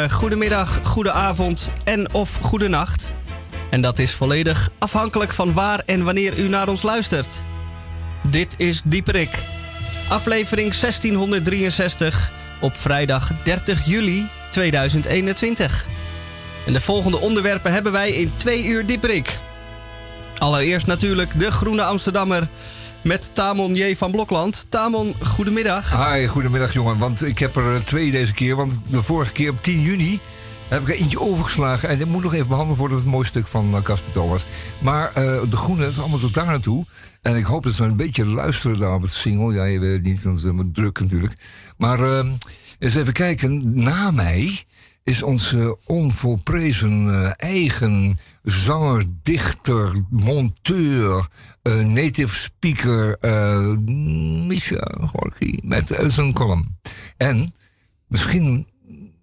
Goedemorgen, goedemiddag, goedenavond en of goedenacht. En dat is volledig afhankelijk van waar en wanneer u naar ons luistert. Dit is Dieperik, aflevering 1663 op vrijdag 30 juli 2021. En de volgende onderwerpen hebben wij in twee uur Dieperik. Allereerst natuurlijk de Groene Amsterdammer met Tamon J. van Blokland. Tamon, goedemiddag. Hi, goedemiddag jongen. Want ik heb er twee deze keer. Want de vorige keer op 10 juni heb ik er eentje overgeslagen. En dat moet nog even behandeld worden. Dat het mooi stuk van uh, Casper Thomas. Maar uh, de groene is allemaal tot daar naartoe. En ik hoop dat ze een beetje luisteren daar op het single. Ja, je weet het niet, want het is druk natuurlijk. Maar eens even kijken. Na mij is onze onvolprezen eigen zanger, dichter, monteur, uh, native speaker uh, Misha Gorky met uh, zijn column. En misschien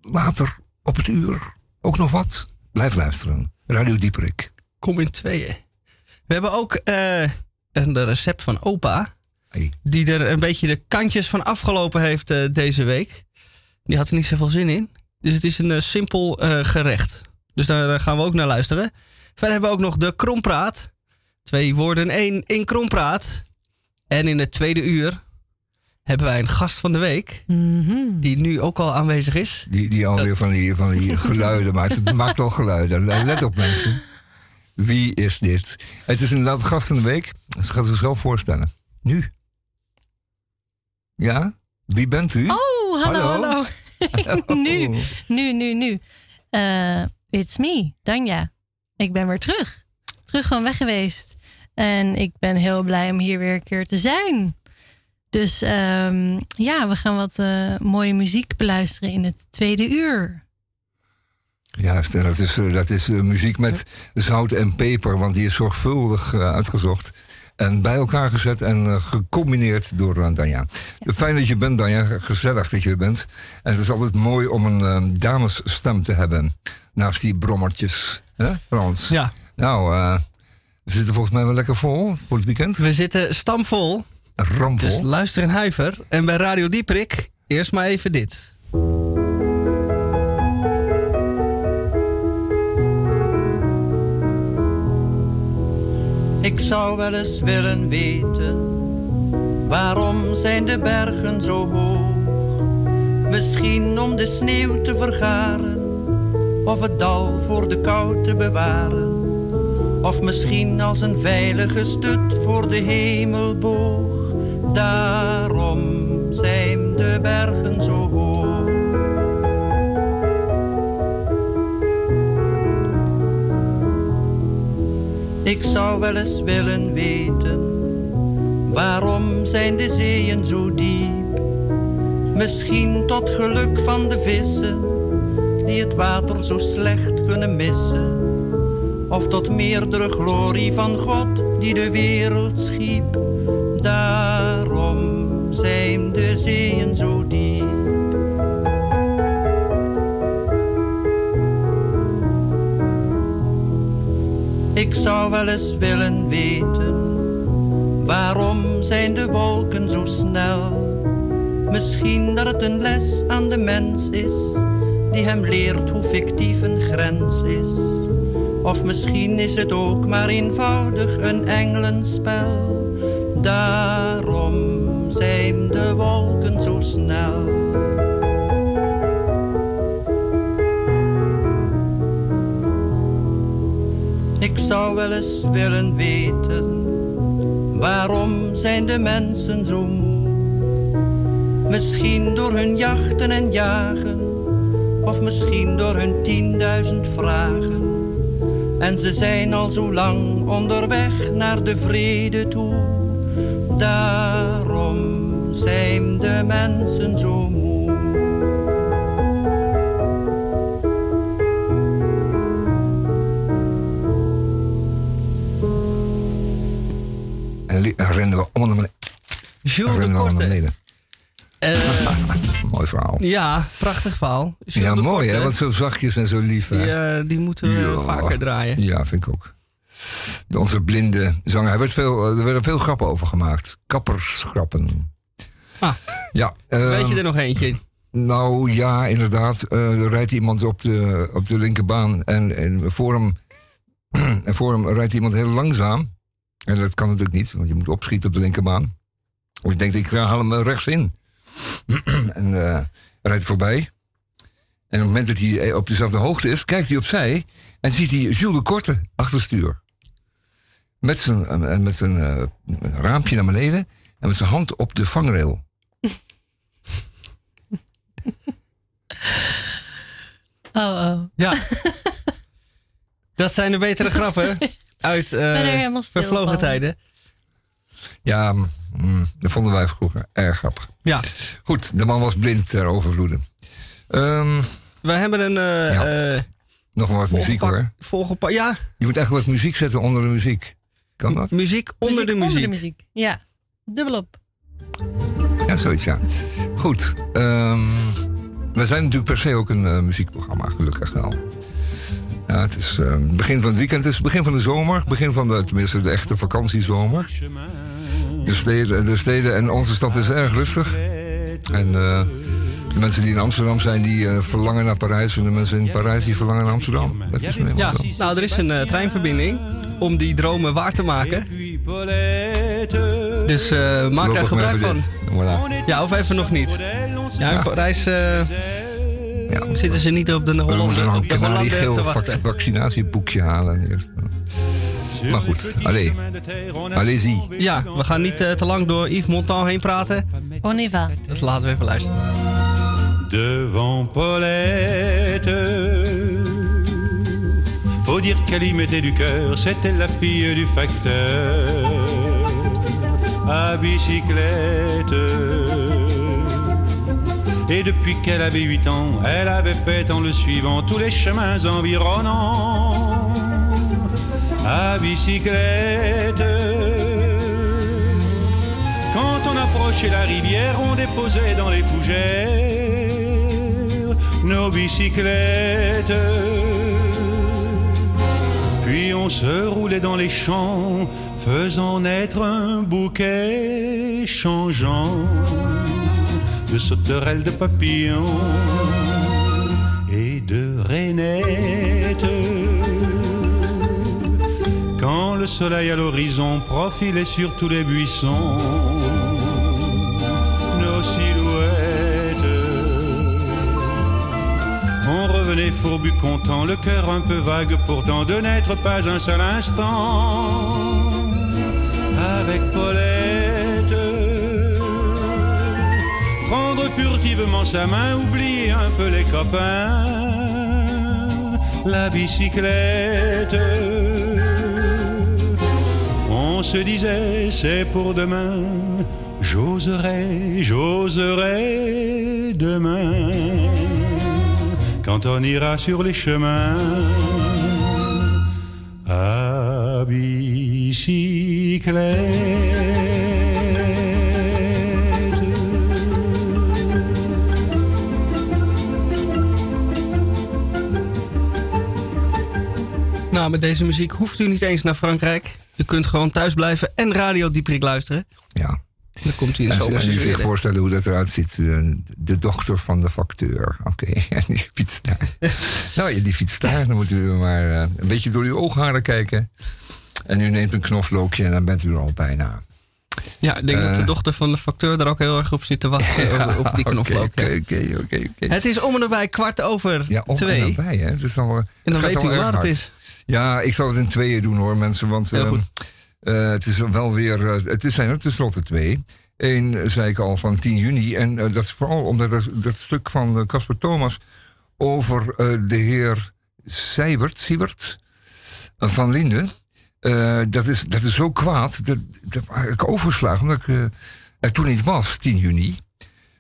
later op het uur ook nog wat. Blijf luisteren. Radio Dieperik. Kom in tweeën. We hebben ook een recept van opa. Hey. Die er een beetje de kantjes van afgelopen heeft deze week. Die had er niet zoveel zin in. Dus het is een simpel gerecht. Dus daar gaan we ook naar luisteren. Verder hebben we ook nog de Krompraat. Twee woorden, één in Krompraat. En in het tweede uur hebben wij een gast van de week. Mm -hmm. Die nu ook al aanwezig is. Die, die alweer van die, van die geluiden maakt. Het maakt al geluiden. Let op mensen. Wie is dit? Het is inderdaad gast van de week. Ze gaat zichzelf voorstellen. Nu. Ja? Wie bent u? Oh, hallo, hallo. hallo. nu, nu, nu, nu. Uh, it's me, Danja. Ik ben weer terug. Terug van weg geweest. En ik ben heel blij om hier weer een keer te zijn. Dus um, ja, we gaan wat uh, mooie muziek beluisteren in het tweede uur. Juist, en dat is, dat is uh, muziek met zout en peper, want die is zorgvuldig uh, uitgezocht. En bij elkaar gezet en gecombineerd door Danja. Ja. Fijn dat je bent, Danja. Gezellig dat je er bent. En het is altijd mooi om een damesstem te hebben. Naast die brommertjes. Hè, Frans? Ja. Nou, uh, we zitten volgens mij wel lekker vol voor het weekend. We zitten stamvol. Ramvol. Dus luister en huiver. En bij Radio Dieprik, eerst maar even dit. Ik zou wel eens willen weten, waarom zijn de bergen zo hoog? Misschien om de sneeuw te vergaren of het dal voor de kou te bewaren. Of misschien als een veilige stut voor de hemelboog. Daarom zijn de bergen zo hoog. Ik zou wel eens willen weten, waarom zijn de zeeën zo diep? Misschien tot geluk van de vissen die het water zo slecht kunnen missen. Of tot meerdere glorie van God die de wereld schiep. Daarom zijn de zeeën zo diep. Ik zou wel eens willen weten, waarom zijn de wolken zo snel? Misschien dat het een les aan de mens is die hem leert hoe fictief een grens is. Of misschien is het ook maar eenvoudig een engelenspel. Daarom zijn de wolken zo snel. Ik zou wel eens willen weten, waarom zijn de mensen zo moe? Misschien door hun jachten en jagen of misschien door hun tienduizend vragen. En ze zijn al zo lang onderweg naar de vrede toe. Daarom zijn de mensen zo moe. En rennen we allemaal naar Jules de Korte. Mooi verhaal. Ja, prachtig verhaal. Ja, mooi hè, want zo zachtjes en zo lief. Die, uh, die moeten we ja. vaker draaien. Ja, vind ik ook. Onze blinde zanger. Er, werd veel, er werden veel grappen over gemaakt. Kappersgrappen. Ah, ja, uh, weet je er nog eentje? Nou ja, inderdaad. Eh, er rijdt iemand op de, op de linkerbaan en, en voor, hem, en voor hem rijdt iemand heel langzaam. En dat kan natuurlijk niet, want je moet opschieten op de linkerbaan. Of je denkt, ik haal hem rechts in. en eh, rijdt voorbij. En op het moment dat hij op dezelfde hoogte is, kijkt hij opzij en ziet hij Jules de Korte achter stuur. Met zijn, eh, met zijn uh, raampje naar beneden en met zijn hand op de vangrail. Oh, oh. Ja. dat zijn de betere grappen uit uh, vervlogen van. tijden. Ja, mm, dat vonden wij vroeger erg grappig. Ja. Goed, de man was blind ter overvloede. Um, we hebben een... Uh, ja. uh, Nog wat muziek hoor. Volgepakt, ja. Je moet echt wat muziek zetten onder de muziek. Kan dat? M muziek onder muziek de muziek. Onder de muziek, ja. Dubbelop. Ja, zoiets ja. Goed. Um, we zijn natuurlijk per se ook een uh, muziekprogramma, gelukkig wel. Ja, het is uh, begin van het weekend, het is begin van de zomer, begin van de, tenminste de echte vakantiezomer. De steden, de steden en onze stad is erg rustig. En uh, de mensen die in Amsterdam zijn, die uh, verlangen naar Parijs. En de mensen in Parijs, die verlangen naar Amsterdam. Dat is ja, nou, er is een uh, treinverbinding om die dromen waar te maken. Dus maak daar gebruik van. Voilà. Ja, of even nog niet. Ja, in Parijs ja. zitten ze niet op de Hollande, We moeten Hollande een geel vaccinatieboekje halen eerst. Maar goed, allez. Allez-y. Ja, we gaan niet uh, te lang door Yves Montand heen praten. On y va. Dus laten we even luisteren. Devant Paulette Faut dire qu'elle y mettait du cœur C'était la fille du facteur À bicyclette Et depuis qu'elle avait 8 ans Elle avait fait en le suivant Tous les chemins environnants à bicyclette. Quand on approchait la rivière, on déposait dans les fougères nos bicyclettes. Puis on se roulait dans les champs, faisant naître un bouquet changeant de sauterelles, de papillons et de rainettes. Quand le soleil à l'horizon profilait sur tous les buissons nos silhouettes, on revenait fourbu content, le cœur un peu vague pourtant de n'être pas un seul instant avec Paulette. Prendre furtivement sa main, oublier un peu les copains, la bicyclette se disait c'est pour demain, j'oserai, j'oserai demain, quand on ira sur les chemins à bicyclette. Nou, met deze muziek hoeft u niet eens naar Frankrijk. U kunt gewoon thuis blijven en Radio Dieprik luisteren. Ja. Dan komt u in zomer. als je zich voorstellen hoe dat eruit ziet. eh, De dochter van de facteur. Oké, en die fietst daar. nou ja, die fietst daar. Dan moet u maar eh, een beetje door uw oogharen kijken. En u neemt een knoflookje en dan bent u er al bijna. Ja, ik denk dat de Eh. dochter van de facteur daar ook heel erg op zit te wachten. op, op die knoflook. Oké, oké, oké. Het is om en nabij kwart over Ja, om twee. en nabij, hè. Dus dan, En dan weet u laat het is. Ja, ik zal het in tweeën doen hoor, mensen. Want Heel eh, goed. eh, het is wel weer. eh, het zijn er tenslotte twee. Eén zei ik al van 10 juni. En eh, dat is vooral omdat dat, dat stuk van eh, Casper Thomas over eh, de heer Sijbert, Siebert eh, van Linden. eh, dat, is, dat is zo kwaad. Dat, dat heb ik overgeslagen omdat ik eh, er toen niet was, 10 juni.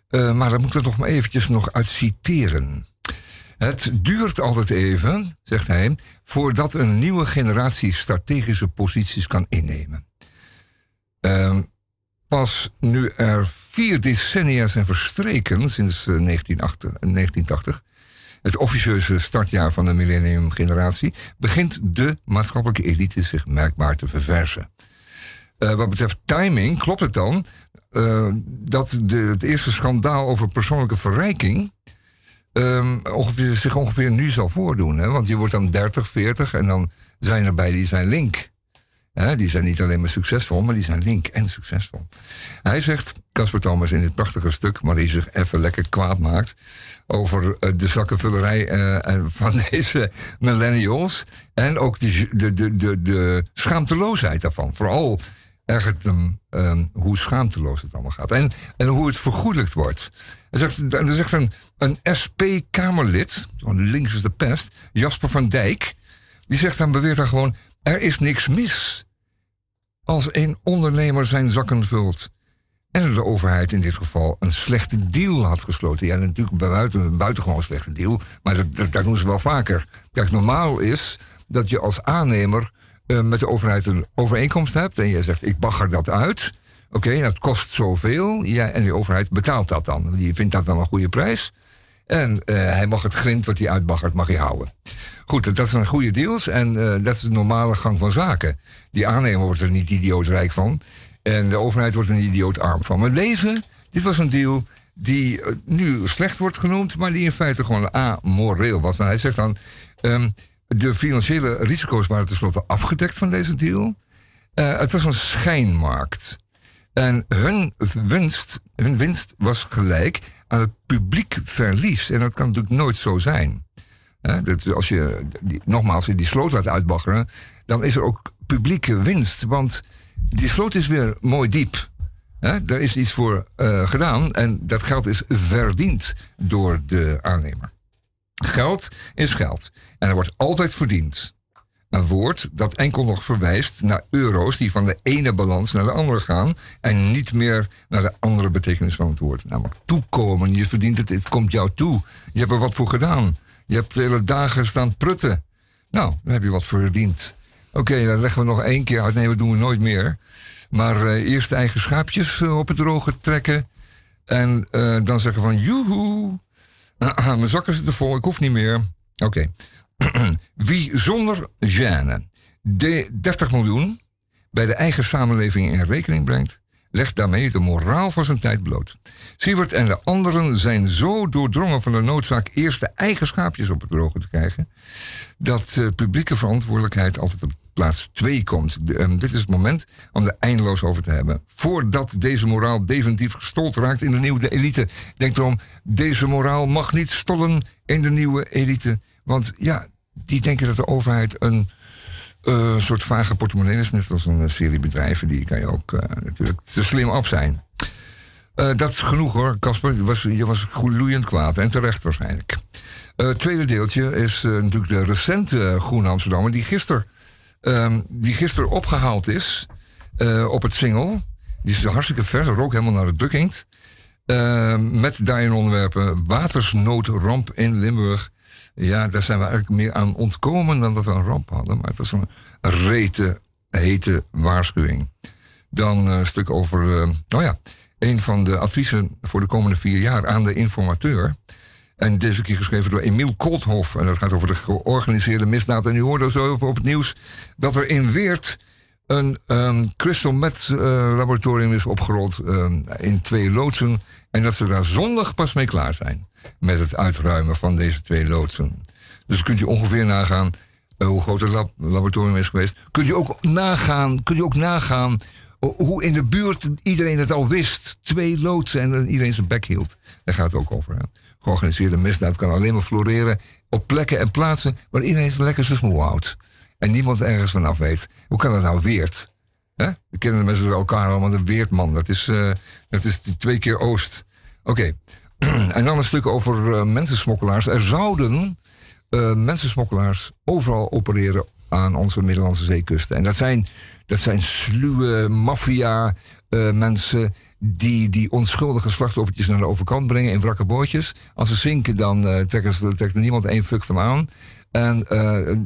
Eh, maar daar moet ik er nog maar eventjes nog uit citeren. Het duurt altijd even, zegt hij, voordat een nieuwe generatie strategische posities kan innemen. Ehm, pas nu er vier decennia zijn verstreken sinds eh, 1980, 1980, het officieuze startjaar van de millenniumgeneratie, begint de maatschappelijke elite zich merkbaar te verversen. Eh, wat betreft timing klopt het dan dat de, het eerste schandaal over persoonlijke verrijking um, ongeveer, zich ongeveer nu zal voordoen. Hè? Want je wordt dan 30, 40 en dan zijn er bij die zijn link. Hè? Die zijn niet alleen maar succesvol, maar die zijn link en succesvol. Hij zegt, Casper Thomas in dit prachtige stuk, maar die zich even lekker kwaad maakt over uh, de zakkenvullerij uh, van deze millennials. En ook de, de, de, de, de schaamteloosheid daarvan. Vooral ergert hem um, hoe schaamteloos het allemaal gaat. En, en hoe het vergoedelijkt wordt. Er zegt, er zegt een, een SP-Kamerlid, links is de pest, Jasper van Dijk, die zegt dan, beweert dan gewoon: er is niks mis als een ondernemer zijn zakken vult. En de overheid in dit geval een slechte deal had gesloten. Ja, natuurlijk buiten, een buitengewoon slechte deal, maar dat, dat, doen ze wel vaker. Kijk, normaal is dat je als aannemer uh, met de overheid een overeenkomst hebt en je zegt: ik bagger dat uit. Oké, dat kost zoveel. Ja, en de overheid betaalt dat dan. Die vindt dat wel een goede prijs. En uh, hij mag het grind wat hij uitbaggert, mag hij houden. Goed, dat zijn goede deals en uh, dat is de normale gang van zaken. Die aannemer wordt er niet idioot rijk van. En de overheid wordt er niet idioot arm van. Maar deze, dit was een deal die uh, nu slecht wordt genoemd, maar die in feite gewoon amoreel was. Maar hij zegt dan, um, de financiële risico's waren tenslotte afgedekt van deze deal. het was een schijnmarkt. En hun winst, winst was gelijk aan het publiek verlies. En dat kan natuurlijk nooit zo zijn. dat als je, die, nogmaals, die sloot laat uitbaggeren, dan is er ook publieke winst. Want die sloot is weer mooi diep. daar is iets voor uh, gedaan en dat geld is verdiend door de aannemer. Geld is geld en er wordt altijd verdiend. Een woord dat enkel nog verwijst naar euro's die van de ene balans naar de andere gaan. En niet meer naar de andere betekenis van het woord. Namelijk toekomen. Je verdient het, het komt jou toe. Je hebt er wat voor gedaan. Je hebt de hele dagen staan prutten. Nou, dan heb je wat verdiend. Oké, dan leggen we nog één keer uit. Nee, dat doen we nooit meer. Maar uh, eerst eigen schaapjes uh, op het droge trekken. En uh, dan zeggen van, joehoe. mijn zakken zitten vol, ik hoef niet meer. Oké. Wie zonder gêne de 30 miljoen bij de eigen samenleving in rekening brengt, legt daarmee de moraal van zijn tijd bloot. Siewert en de anderen zijn zo doordrongen van de noodzaak eerst de eigen schaapjes op het droge te krijgen, dat uh, publieke verantwoordelijkheid altijd op plaats 2 komt. um, dit is het moment om er eindeloos over te hebben. Voordat deze moraal definitief gestold raakt in de nieuwe elite. Denk erom, deze moraal mag niet stollen in de nieuwe elite. Want ja, die denken dat de overheid een uh, soort vage portemonnee is. Net als een serie bedrijven. Die kan je ook uh, natuurlijk te slim af zijn. Uh, dat is genoeg hoor, Casper. Was, je was gloeiend kwaad. En terecht waarschijnlijk. Het tweede deeltje is natuurlijk de recente Groene Amsterdammer. Die gisteren um, die gister opgehaald is op het single. Die is hartstikke vers. Rook helemaal naar de drukking. met daarin onderwerpen watersnoodramp in Limburg. Ja, daar zijn we eigenlijk meer aan ontkomen dan dat we een ramp hadden. Maar het was een rete, hete waarschuwing. Dan een stuk over, uh, oh ja, een van de adviezen voor de komende vier jaar aan de informateur. En deze keer geschreven door Emiel Kolthoff. En dat gaat over de georganiseerde misdaad. En u hoorde zo over op het nieuws dat er in Weert een um, crystal meth uh, laboratorium is opgerold um, in twee loodsen. En dat ze daar zondag pas mee klaar zijn met het uitruimen van deze twee loodsen. Dus kunt je ongeveer nagaan uh, hoe groot het lab laboratorium is geweest. Kunt je ook nagaan, kunt je ook nagaan hoe in de buurt iedereen het al wist. Twee loodsen en iedereen zijn bek hield. Daar gaat het ook over. Georganiseerde misdaad kan alleen maar floreren op plekken en plaatsen waar iedereen lekker zijn smoel houdt. En niemand ergens vanaf weet. Hoe kan dat nou weert? We kennen mensen elkaar allemaal de weertman. Dat is, uh, dat is twee keer Oost. Oké. en dan een stuk over uh, mensensmokkelaars. Er zouden uh, mensensmokkelaars overal opereren aan onze Middellandse zeekusten. En dat zijn, dat zijn sluwe maffia mensen die die onschuldige slachtoffertjes naar de overkant brengen in wrakke bootjes. Als ze zinken, dan trekt er niemand één fuck van aan. En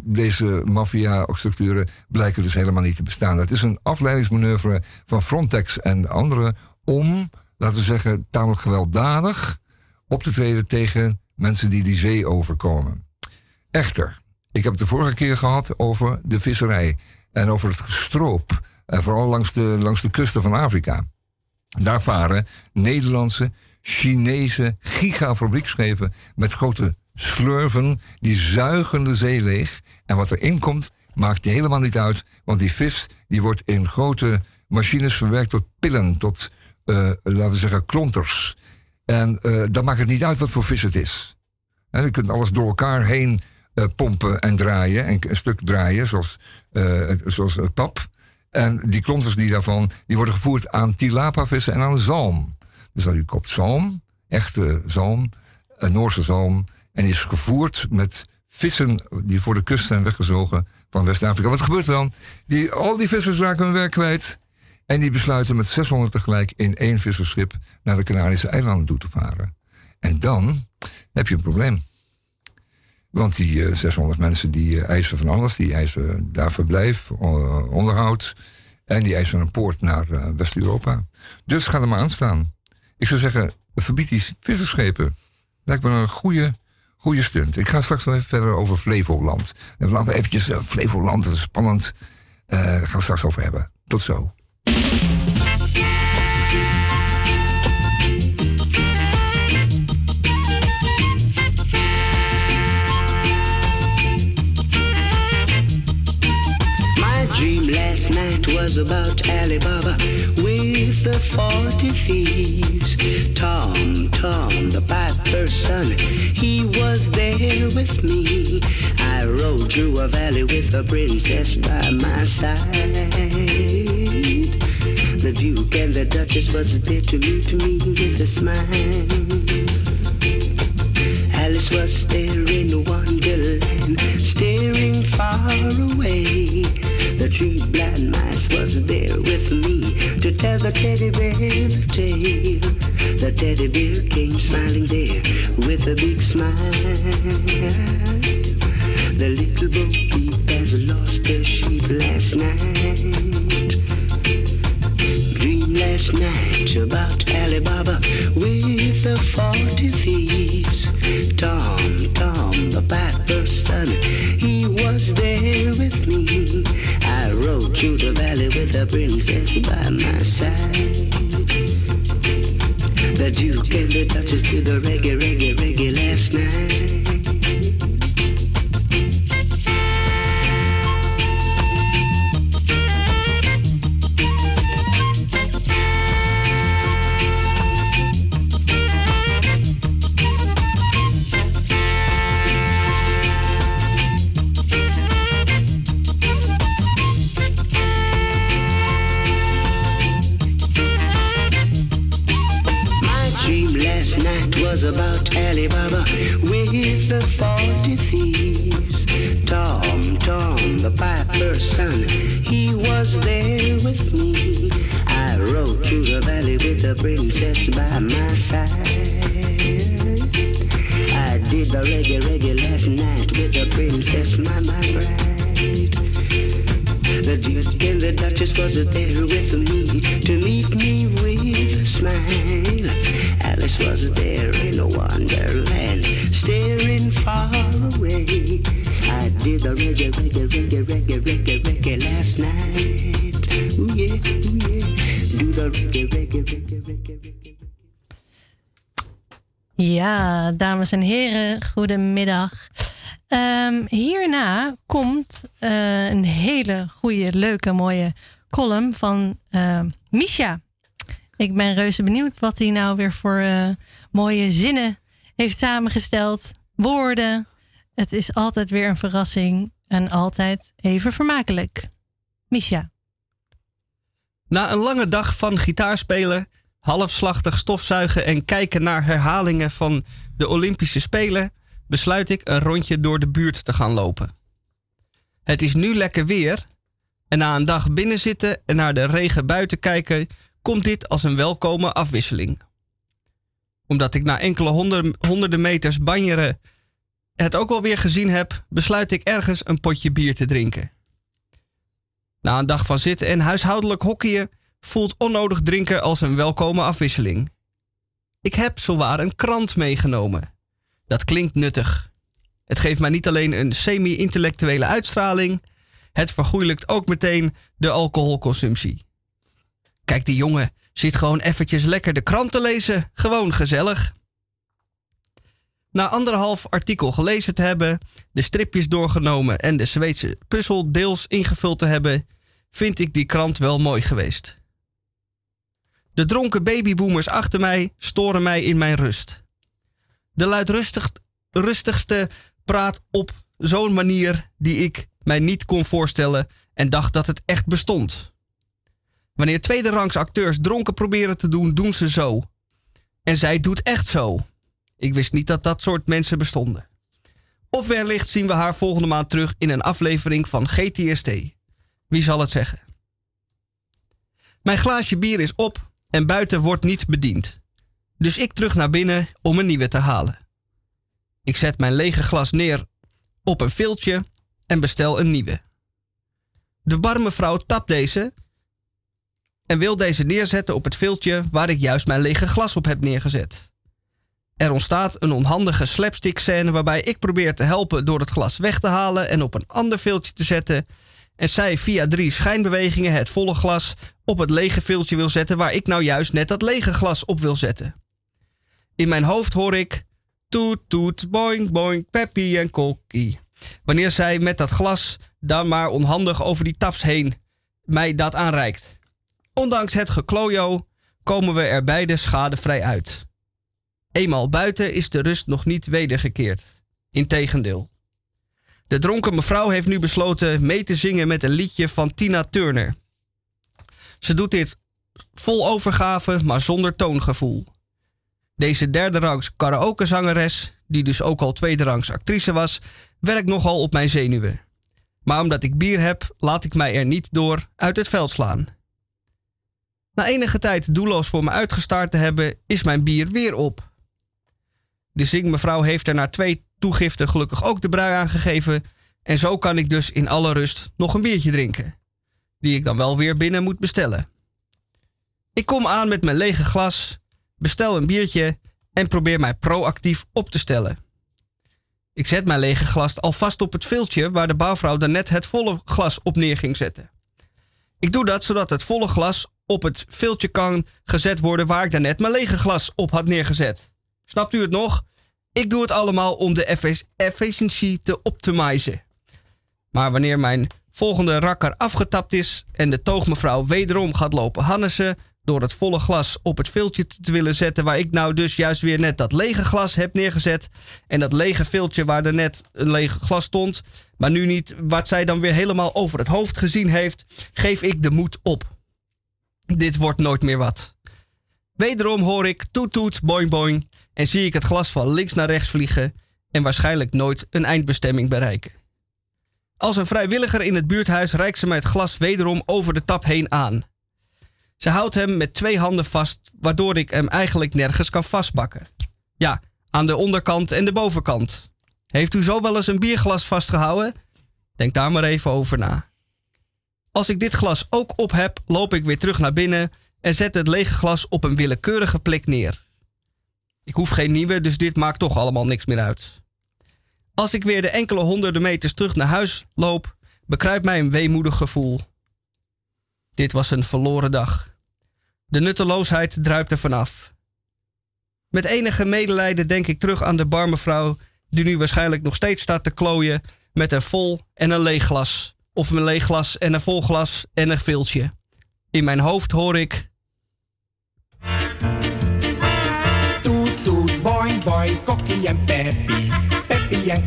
deze maffia-structuren blijken dus helemaal niet te bestaan. Het is een afleidingsmanoeuvre van Frontex en anderen om, laten we zeggen, tamelijk gewelddadig op te treden tegen mensen die die zee overkomen. Echter, ik heb het de vorige keer gehad over de visserij en over het gestroop. En vooral langs de, langs de kusten van Afrika. Daar varen Nederlandse, Chinese gigafabriekschepen met grote slurven. Die zuigen de zee leeg. En wat erin komt, maakt helemaal niet uit. Want die vis die wordt in grote machines verwerkt tot pillen, tot, uh, laten we zeggen, klonters. En uh, dan maakt het niet uit wat voor vis het is. Je kunt alles door elkaar heen uh, pompen en draaien. En een stuk draaien, zoals, zoals pap. En die klonters die daarvan, die worden gevoerd aan tilapavissen en aan zalm. Dus dan u koopt zalm, echte zalm, een Noorse zalm. En is gevoerd met vissen die voor de kust zijn weggezogen van West-Afrika. Wat gebeurt er dan? Die, al die vissers raken hun werk kwijt. En die besluiten met 600 tegelijk in één visserschip naar de Canarische eilanden toe te varen. En dan heb je een probleem. Want die uh, eh, 600 mensen die uh, eisen van alles. Die eisen daar verblijf, uh, onderhoud. En die eisen een poort naar West-Europa. Dus ga er maar aan staan. Ik zou zeggen, verbied die visserschepen. Lijkt me een goede, goede stunt. Ik ga straks nog even verder over Flevoland. En laten we eventjes Flevoland, dat is spannend. daar gaan we straks over hebben. Tot zo. Was about Alibaba with the forty thieves. Tom, Tom, the piper's son, he was there with me. I rode through a valley with a princess by my side. The Duke and the Duchess was there to meet me with a smile. Alice was there in Wonderland, staring far away. The three blind mice was there with me to tell the teddy bear the tale. The teddy bear came smiling there with a big smile. The little bo peep has lost her sheep last night. Night about Alibaba with the forty thieves. Tom, Tom, the piper's son, he was there with me I rode through the valley with a princess by my side. The Duke and the Duchess did the reggae, reggae, reggae goedemiddag. Um, hierna komt uh, een hele goede, leuke, mooie column van uh, Misha. Ik ben reuze benieuwd wat hij nou weer voor uh, mooie zinnen heeft samengesteld. Woorden. Het is altijd weer een verrassing en altijd even vermakelijk. Misha. Na een lange dag van gitaarspelen, halfslachtig stofzuigen en kijken naar herhalingen van de Olympische Spelen, besluit ik een rondje door de buurt te gaan lopen. Het is nu lekker weer en na een dag binnenzitten en naar de regen buiten kijken, komt dit als een welkome afwisseling. Omdat ik na enkele honderden meters banjeren het ook alweer gezien heb, besluit ik ergens een potje bier te drinken. Na een dag van zitten en huishoudelijk hockeyen voelt onnodig drinken als een welkome afwisseling. Ik heb zowaar een krant meegenomen. Dat klinkt nuttig. Het geeft mij niet alleen een semi-intellectuele uitstraling, het vergoeilijkt ook meteen de alcoholconsumptie. Kijk, die jongen Zit gewoon eventjes lekker de krant te lezen. Gewoon gezellig. Na anderhalf artikel gelezen te hebben, de stripjes doorgenomen en de Zweedse puzzel deels ingevuld te hebben, vind ik die krant wel mooi geweest. De dronken babyboomers achter mij storen mij in mijn rust. De luidrustigste praat op zo'n manier die ik mij niet kon voorstellen en dacht dat het echt bestond. Wanneer tweederangs acteurs dronken proberen te doen, doen ze zo. En zij doet echt zo. Ik wist niet dat dat soort mensen bestonden. Of wellicht zien we haar volgende maand terug in een aflevering van GTST. Wie zal het zeggen? Mijn glaasje bier is op en buiten wordt niet bediend. Dus ik terug naar binnen om een nieuwe te halen. Ik zet mijn lege glas neer op een viltje en bestel een nieuwe. De barmevrouw tapt deze en wil deze neerzetten op het viltje waar ik juist mijn lege glas op heb neergezet. Er ontstaat een onhandige slapstick scène waarbij ik probeer te helpen door het glas weg te halen en op een ander viltje te zetten. En zij via drie schijnbewegingen het volle glas op het lege viltje wil zetten waar ik nou juist net dat lege glas op wil zetten. In mijn hoofd hoor ik toet toet boing boing peppy en kokkie. Wanneer zij met dat glas dan maar onhandig over die taps heen mij dat aanreikt. Ondanks het geklojo komen we er beide schadevrij uit. Eenmaal buiten is de rust nog niet wedergekeerd. Integendeel. De dronken mevrouw heeft nu besloten mee te zingen met een liedje van Tina Turner. Ze doet dit vol overgave, maar zonder toongevoel. Deze derde rangs karaokezangeres, die dus ook al tweede rangs actrice was, werkt nogal op mijn zenuwen. Maar omdat ik bier heb, laat ik mij er niet door uit het veld slaan. Na enige tijd doelloos voor me uitgestart te hebben, is mijn bier weer op. De zingmevrouw heeft er na twee toegiften gelukkig ook de brui aangegeven. En zo kan ik dus in alle rust nog een biertje drinken. Die ik dan wel weer binnen moet bestellen. Ik kom aan met mijn lege glas, bestel een biertje en probeer mij proactief op te stellen. Ik zet mijn lege glas alvast op het viltje waar de bouwvrouw daarnet het volle glas op neer ging zetten. Ik doe dat zodat het volle glas op het viltje kan gezet worden waar ik daarnet mijn lege glas op had neergezet. Snapt u het nog? Ik doe het allemaal om de efficiëntie te optimisen. Maar wanneer mijn volgende rakker afgetapt is en de toogmevrouw wederom gaat lopen Hannessen door het volle glas op het viltje te willen zetten waar ik nou dus juist weer net dat lege glas heb neergezet en dat lege viltje waar er net een lege glas stond, maar nu niet wat zij dan weer helemaal over het hoofd gezien heeft, geef ik de moed op. Dit wordt nooit meer wat. Wederom hoor ik toet toet boing boing en zie ik het glas van links naar rechts vliegen en waarschijnlijk nooit een eindbestemming bereiken. Als een vrijwilliger in het buurthuis reikt ze mij het glas wederom over de tap heen aan. Ze houdt hem met twee handen vast, waardoor ik hem eigenlijk nergens kan vastbakken. Ja, aan de onderkant en de bovenkant. Heeft u zo wel eens een bierglas vastgehouden? Denk daar maar even over na. Als ik dit glas ook op heb, loop ik weer terug naar binnen en zet het lege glas op een willekeurige plek neer. Ik hoef geen nieuwe, dus dit maakt toch allemaal niks meer uit. Als ik weer de enkele honderden meters terug naar huis loop, bekruipt mij een weemoedig gevoel. Dit was een verloren dag. De nutteloosheid druipt er vanaf. Met enige medelijden denk ik terug aan de barmevrouw, die nu waarschijnlijk nog steeds staat te klooien met een vol en een leeg glas of een leeg glas en een vol glas en een viltje. In mijn hoofd hoor ik. En. Peppy en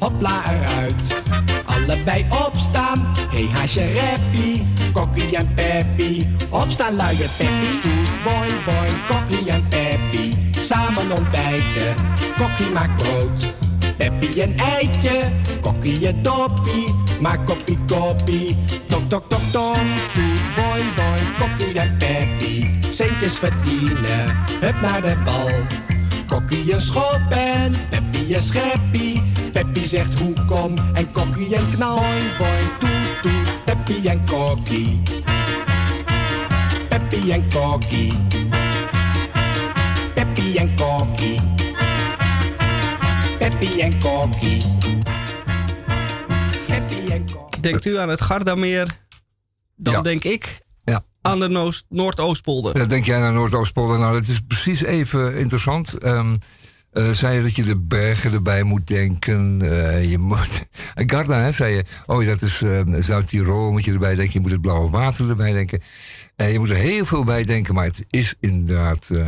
hopla eruit. Allebei opstaan, hey haasje reppie. Kokkie en peppy, opstaan luier peppy. Toet, boing, boing, kokkie en peppy. Samen ontbijten, kokkie maakt brood. Peppy een eitje, kokkie een doppie, maar koppie koppie. Tok tok tok tok, toet boing boing, kokkie en Peppy. Centjes verdienen, hup naar de bal. Kokkie een schop en Peppy een scheppie. Peppy zegt hoe kom en kokkie en. Boing boing, toet toet, Peppy en kokkie. Peppy en kokkie. Peppy en kokkie. Peppy en Kokkie. En. Denkt u aan het Gardameer? Dan Ja. denk ik. Aan de Noordoostpolder. Ja, denk jij naar Noordoostpolder? Nou, dat is precies even interessant. Ehm eh, zei je dat je de bergen erbij moet denken. eh, je moet. Garda, hè, zei je. Oh, dat is eh, Zuid-Tirol, moet je erbij denken. Je moet het blauwe water erbij denken. Eh, je moet er heel veel bij denken, maar het is inderdaad eh,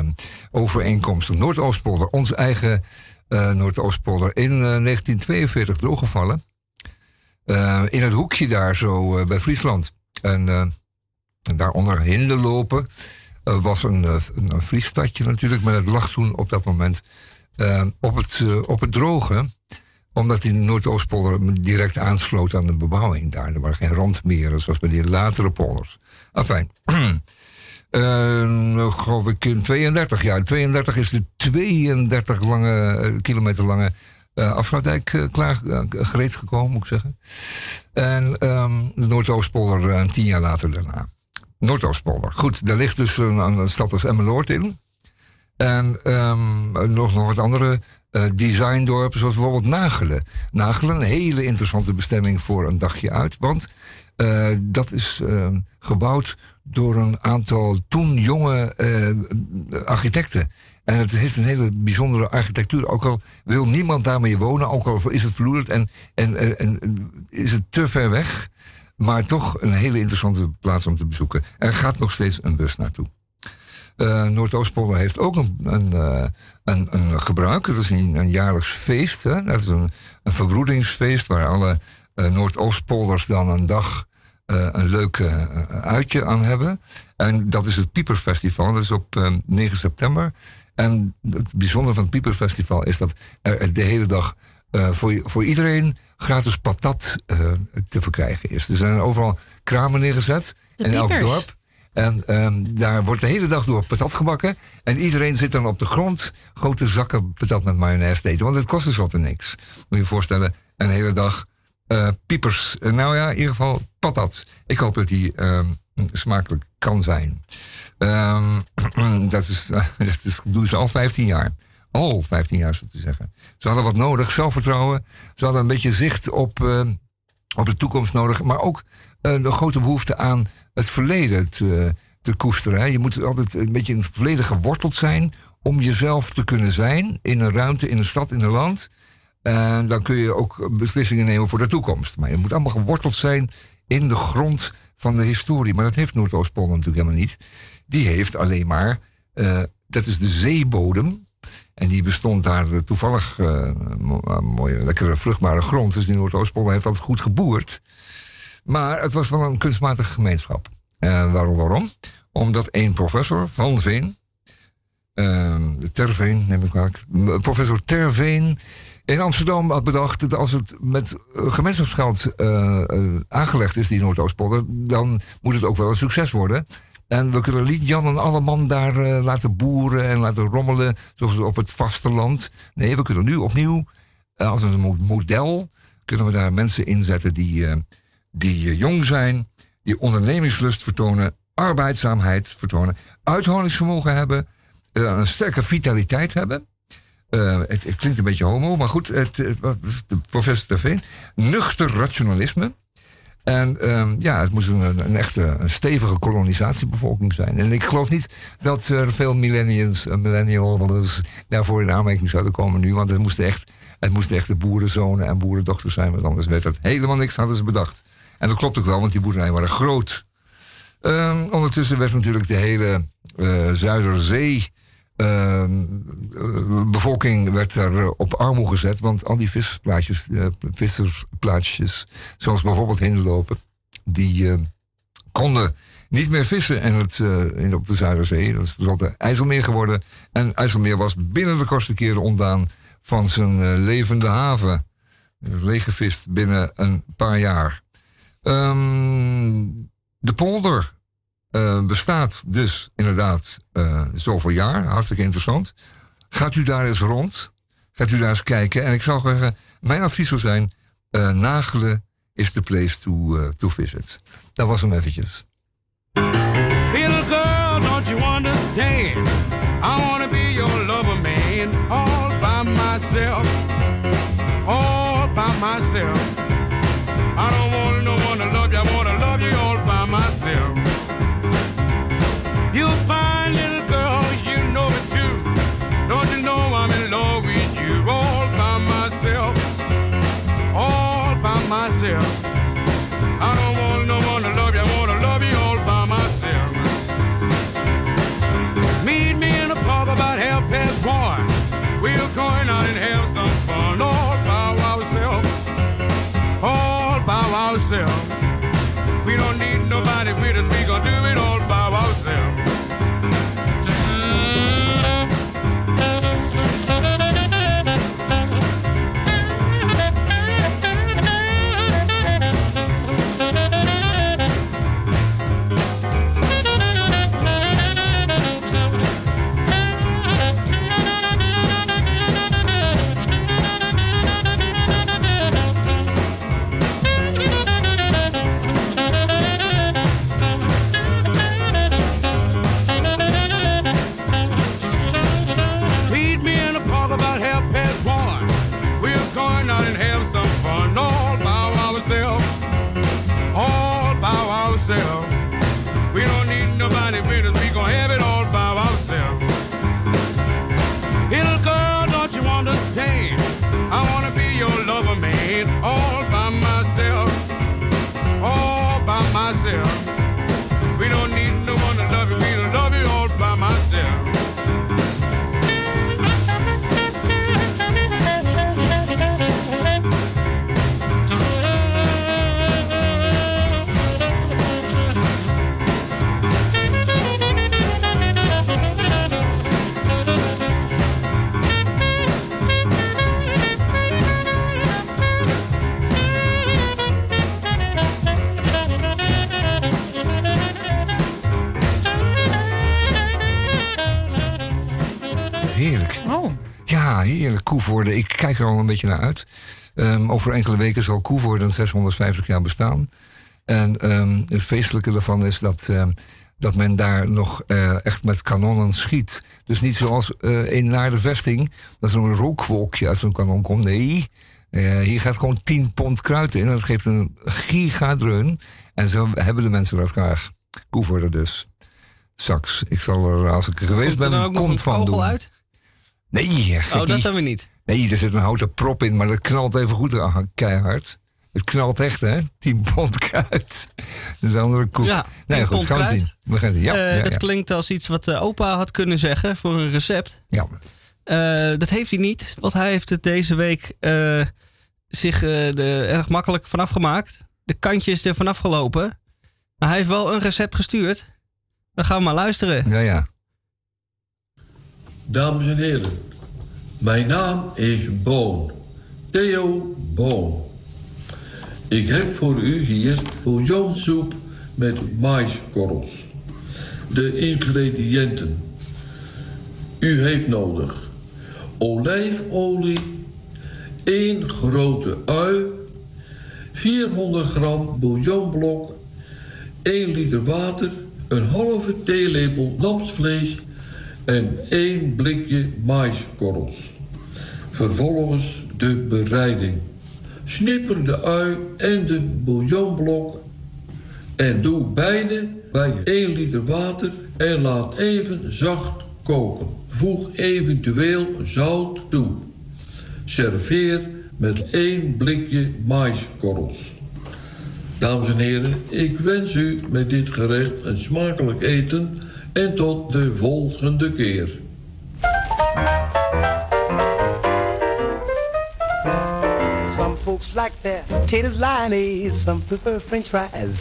overeenkomstig. Noordoostpolder, onze eigen Noordoostpolder, in eh, 1942 doorgevallen. In het hoekje daar zo bij Friesland. En daaronder Hinderlopen eh, was een, eh, een, natuurlijk, maar dat lag toen op dat moment eh, op, het, op het droge. Omdat die Noordoostpolder direct aansloot aan de bebouwing daar. Er waren geen randmeren zoals bij die latere polders. Enfin. Eh, geloof ik in 32 jaar. 32 is de 32 lange, kilometer lange eh afsluitdijk klaar gereed gekomen, moet ik zeggen. En ehm, de Noordoostpolder tien jaar later daarna. Noordoostpolder. Goed, daar ligt dus een, een stad als Emmeloord in. En ehm, nog, nog wat andere eh, designdorpen, zoals bijvoorbeeld Nagelen. Nagelen, een hele interessante bestemming voor een dagje uit. Want eh, dat is ehm, gebouwd door een aantal toen jonge eh, architecten. En het heeft een hele bijzondere architectuur. Ook al wil niemand daarmee wonen, ook al is het verloederd en, en, en is het te ver weg. Maar toch een hele interessante plaats om te bezoeken. Er gaat nog steeds een bus naartoe. Eh Noordoostpolder heeft ook een, een, eh, een, een. Dat is een, jaarlijks feest. Hè? Dat is een, verbroedingsfeest waar alle eh, Noordoostpolders dan een dag een leuk uitje aan hebben. En dat is het Pieperfestival. Dat is op eh, 9 september. En het bijzondere van het Pieperfestival is dat er de hele dag eh, voor, voor iedereen gratis patat eh, te verkrijgen is. Er zijn overal kramen neergezet. De in elk dorp. En ehm, daar wordt de hele dag door patat gebakken. En iedereen zit dan op de grond grote zakken patat met mayonaise te eten. Want het kost dus wat en niks. Moet je je voorstellen, een hele dag eh, piepers. Nou ja, in ieder geval patat. Ik hoop dat die ehm, smakelijk kan zijn. Ehm, dat, is, dat is, doen ze al 15 jaar. Al 15 jaar, zo te zeggen. Ze hadden wat nodig, zelfvertrouwen. Ze hadden een beetje zicht op, ehm, op de toekomst nodig. Maar ook eh, de grote behoefte aan het verleden te, te koesteren. Je moet altijd een beetje in het verleden geworteld zijn. om jezelf te kunnen zijn in een ruimte, in een stad, in een land. En dan kun je ook beslissingen nemen voor de toekomst. Maar je moet allemaal geworteld zijn in de grond van de historie. Maar dat heeft Noordoostpolder natuurlijk helemaal niet. Die heeft alleen maar, eh, dat is de zeebodem. En die bestond daar toevallig, eh, eh, mooie, lekkere, vruchtbare grond. Dus die Noordoostpolder heeft altijd goed geboerd. Maar het was wel een kunstmatige gemeenschap. En waarom, waarom? Omdat één professor van Veen, eh, Terveen neem ik maar, professor Terveen in Amsterdam had bedacht dat als het met eh, gemeenschapsgeld aangelegd is, die Noordoostpolder, dan moet het ook wel een succes worden. En we kunnen niet Jan en Alleman daar eh, laten boeren en laten rommelen, zoals op het vasteland. Nee, we kunnen nu opnieuw, eh, als een mo- model, kunnen we daar mensen inzetten die, eh, die jong zijn, die ondernemingslust vertonen, arbeidzaamheid vertonen, uithoudingsvermogen hebben, een sterke vitaliteit hebben. Het, het klinkt een beetje homo, maar goed, het, is de professor Terveen. Nuchter rationalisme. En ehm, ja, het moest een, echte een stevige kolonisatiebevolking zijn. En ik geloof niet dat er veel millennials, eh, millennials daarvoor in aanmerking zouden komen nu. Want het moesten echt, het echt de boerenzonen en boerendochters zijn. Want anders werd het helemaal niks, hadden ze bedacht. En dat klopt ook wel, want die boerderijen waren groot. Ehm, ondertussen werd natuurlijk de hele eh, Zuiderzee. Ehm, eh, bevolking werd er eh, op armoe gezet. Want al die vissersplaatsjes, eh, vissersplaatsjes zoals bijvoorbeeld Hinderlopen, die konden niet meer vissen in het, in, op de Zuiderzee. Dat is altijd IJsselmeer geworden. En IJsselmeer was binnen de kortste keren ontdaan van zijn levende haven. Leeggevist binnen een paar jaar. Ehm, de polder eh, bestaat dus inderdaad eh, zoveel jaar. Hartstikke interessant. Gaat u daar eens rond. Gaat u daar eens kijken. En ik zou zeggen, mijn advies zou zijn... eh, Nagelen is the place to, eh, to visit. Dat was hem eventjes. Little girl, don't you understand? I wanna be your lover, man, all by myself, all by myself. By ourselves. We don't need nobody with Ik kijk er al een beetje naar uit. Ehm, over enkele weken zal Koevoorde 650 jaar bestaan. En ehm, het feestelijke ervan is dat, ehm, dat men daar nog eh, echt met kanonnen schiet. Dus niet zoals eh, in naar de vesting, dat er een rookwolkje uit zo'n kanon komt. Nee, eh, hier gaat gewoon 10 pond kruid in. En dat geeft een gigadreun. En zo hebben de mensen dat graag. Koevoorde dus. Sax. Ik zal er, als ik er geweest Komt er ben, nog een kont van kogel doen. uit? Nee, Oh, dat dan weer niet. Nee, er zit een houten prop in, maar dat knalt even goed keihard. Het knalt echt, hè? 10 pond kruid. Dat is een andere koek. Ja, 10 nee, goed, pond gaan we zien. We gaan zien. Ja, Eh, ja, dat ja. klinkt als iets wat eh, opa had kunnen zeggen voor een recept. ja. Eh, dat heeft hij niet, want hij heeft het deze week eh, zich er erg makkelijk vanaf gemaakt. De kantjes er vanaf gelopen. Maar hij heeft wel een recept gestuurd. Dan gaan we maar luisteren. ja, ja. Dames en heren, mijn naam is Boon. Theo Boon. Ik heb voor u hier bouillonsoep met maiskorrels. De ingrediënten. U heeft nodig olijfolie, 1 grote ui, 400 gram bouillonblok, 1 liter water, een halve theelepel lamsvlees en één blikje maiskorrels. Vervolgens de bereiding. Snipper de ui en de bouillonblok en doe beide bij 1 liter water en laat even zacht koken. Voeg eventueel zout toe. Serveer met één blikje maiskorrels. Dames en heren, ik wens u met dit gerecht een smakelijk eten en tot de volgende keer. Folks like their taters lyonnaise, some prefer french fries.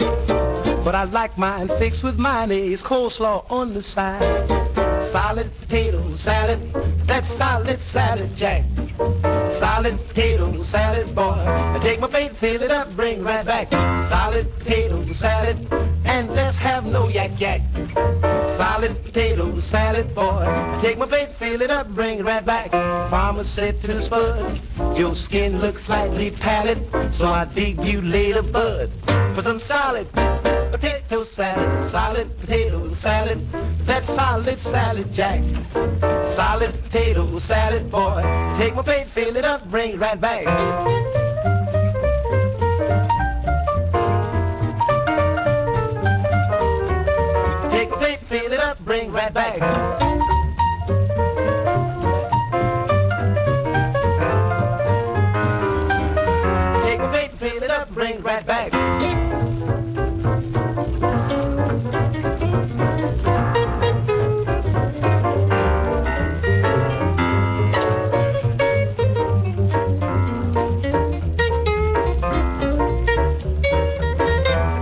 But I like mine fixed with mayonnaise, coleslaw on the side. Solid potato salad, that's solid salad, Jack. Solid potato salad, boy. I take my plate, fill it up, bring right back. Solid potato salad, and let's have no yak yak. Solid potato salad, boy. Take my plate, fill it up, bring it right back. Farmer said to the spud, your skin looks slightly pallid, so I dig you later, bud, for some solid potato salad. Solid potato salad, that's solid salad, Jack. Solid potato salad, boy. Take my plate, fill it up, bring it right back. Right back. Bring right back.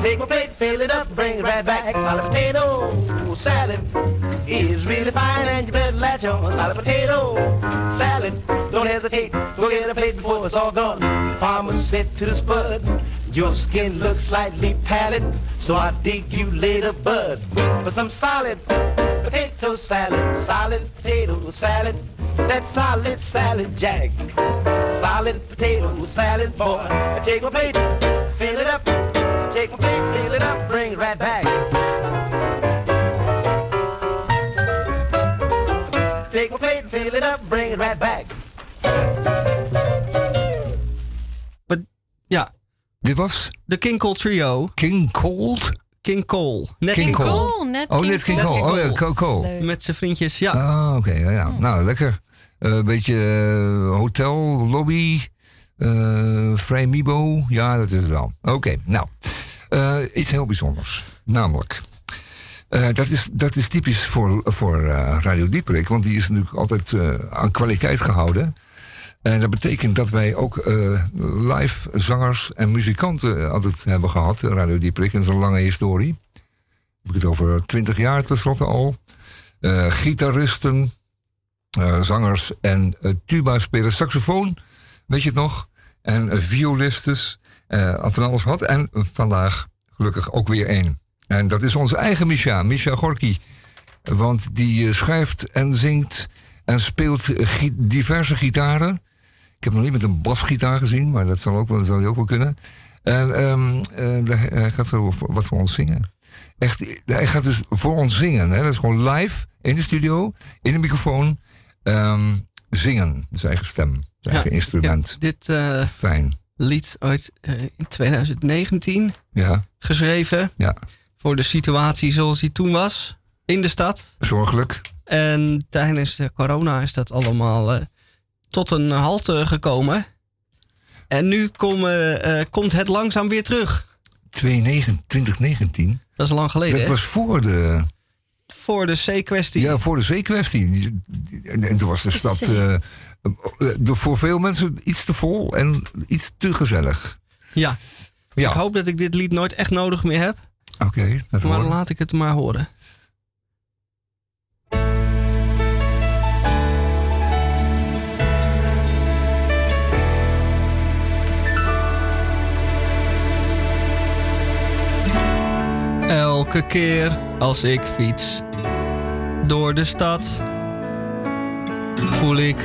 Take my plate, fill it up, bring it right back. Potato is really fine, and you better latch on. Solid potato salad. Don't hesitate, go get a plate before it's all gone. Farmer said to the spud, your skin looks slightly pallid, so I dig you later, bud, for some solid potato salad. Solid potato salad. That solid salad jack. Solid potato salad, boy. Take my plate, fill it up. Take my plate, fill it up, bring it right back. Dit was de King Cole Trio. King Cold? King Cole. Net King Cole. Cole, net Oh, King net King Cole. Cole. Oh ja, Cole. Cole. Met zijn vriendjes, ja. Ah, oké. ja, ja. Nou, lekker. Eh, Een beetje eh, hotel, lobby, eh vrij Mibo. Ja, dat is het wel. Oké, nou. Eh, iets heel bijzonders. Namelijk. eh, dat, is, dat is typisch voor, voor eh, Radio Dieperik. Want die is natuurlijk altijd aan kwaliteit gehouden. En dat betekent dat wij ook eh, live zangers en muzikanten altijd hebben gehad. eh, Radio Dieperik. in zo'n lange historie. Heb ik het over twintig jaar tenslotte al. Eh, gitaristen, eh, zangers en uh, tuba-spelers, saxofoon, weet je het nog? En uh, violistes, uh, van alles had. En vandaag gelukkig ook weer één. En dat is onze eigen Misha, Misha Gorky. Want die uh, schrijft en zingt en speelt diverse gitaren. Ik heb nog niet met een basgitaar gezien, maar dat zal, ook wel, dat zal hij ook wel kunnen. En um, hij gaat zo wat voor ons zingen. Echt, hij gaat dus voor ons zingen. Hè? Dat is gewoon live in de studio, in de microfoon. Um, zingen, zijn eigen stem, zijn eigen ja, instrument. Ja, dit uh, Fijn. lied uit uh, in 2019 ja. geschreven. Ja. Voor de situatie zoals die toen was in de stad. Zorgelijk. En tijdens de corona is dat allemaal tot een halte gekomen. En nu kom, komt het langzaam weer terug. 2019? Dat is lang geleden. Dat hè? was voor de. Voor de C-kwestie. Ja, voor de C-kwestie. En toen was de stad uh, voor veel mensen iets te vol en iets te gezellig. Ja. ja. Ik hoop dat ik dit lied nooit echt nodig meer heb. Oké, okay, maar horen. laat ik het maar horen. Elke keer als ik fiets door de stad, voel ik,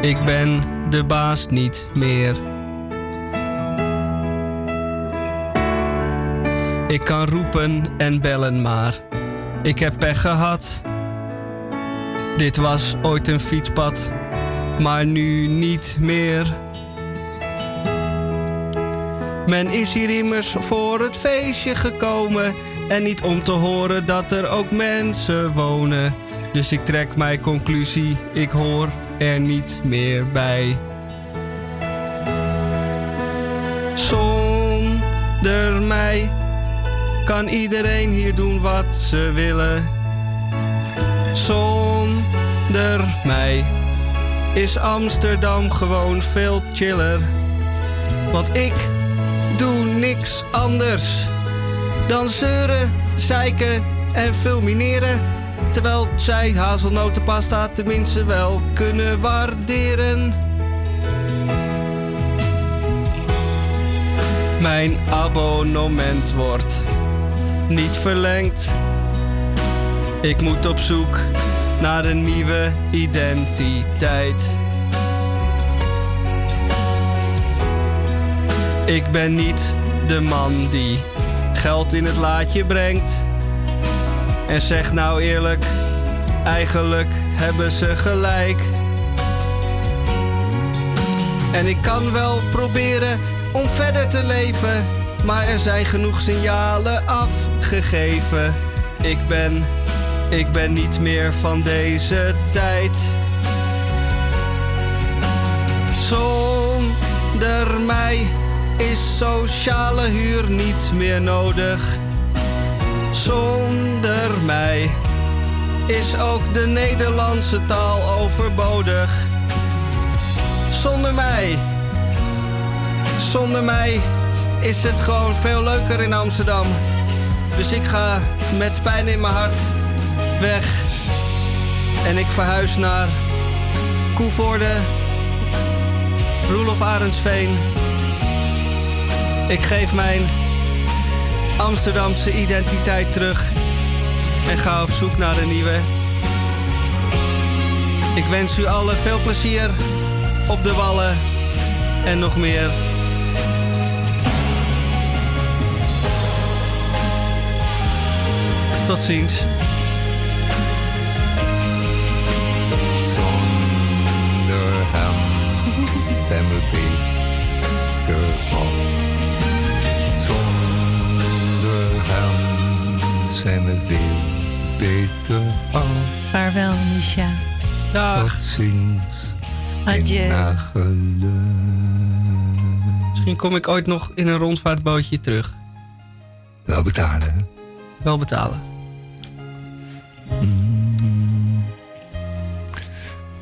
ik ben de baas niet meer. Ik kan roepen en bellen, maar ik heb pech gehad. Dit was ooit een fietspad, maar nu niet meer. Men is hier immers voor het feestje gekomen en niet om te horen dat er ook mensen wonen. Dus ik trek mijn conclusie, ik hoor er niet meer bij. Zonder mij kan iedereen hier doen wat ze willen. Zonder mij is Amsterdam gewoon veel chiller. Want ik doe niks anders dan zeuren, zeiken en fulmineren. Terwijl zij hazelnotenpasta tenminste wel kunnen waarderen. Mijn abonnement wordt niet verlengd. Ik moet op zoek naar een nieuwe identiteit. Ik ben niet de man die geld in het laadje brengt. En zeg nou eerlijk, eigenlijk hebben ze gelijk. En ik kan wel proberen om verder te leven, maar er zijn genoeg signalen afgegeven. Ik ben, ik ben niet meer van deze tijd. Zonder mij is sociale huur niet meer nodig. Zonder mij is ook de Nederlandse taal overbodig. Zonder mij, zonder mij is het gewoon veel leuker in Amsterdam. Dus ik ga met pijn in mijn hart weg. En ik verhuis naar Koevoorde, Roelof Arendsveen. Ik geef mijn Amsterdamse identiteit terug en ga op zoek naar een nieuwe. Ik wens u allen veel plezier op de wallen en nog meer. Tot ziens. Zonder hem zijn we beter. Zijn we veel beter af. Vaarwel, Misha. Tot ziens. Adieu. Misschien kom ik ooit nog in een rondvaartbootje terug. Wel betalen. Wel betalen.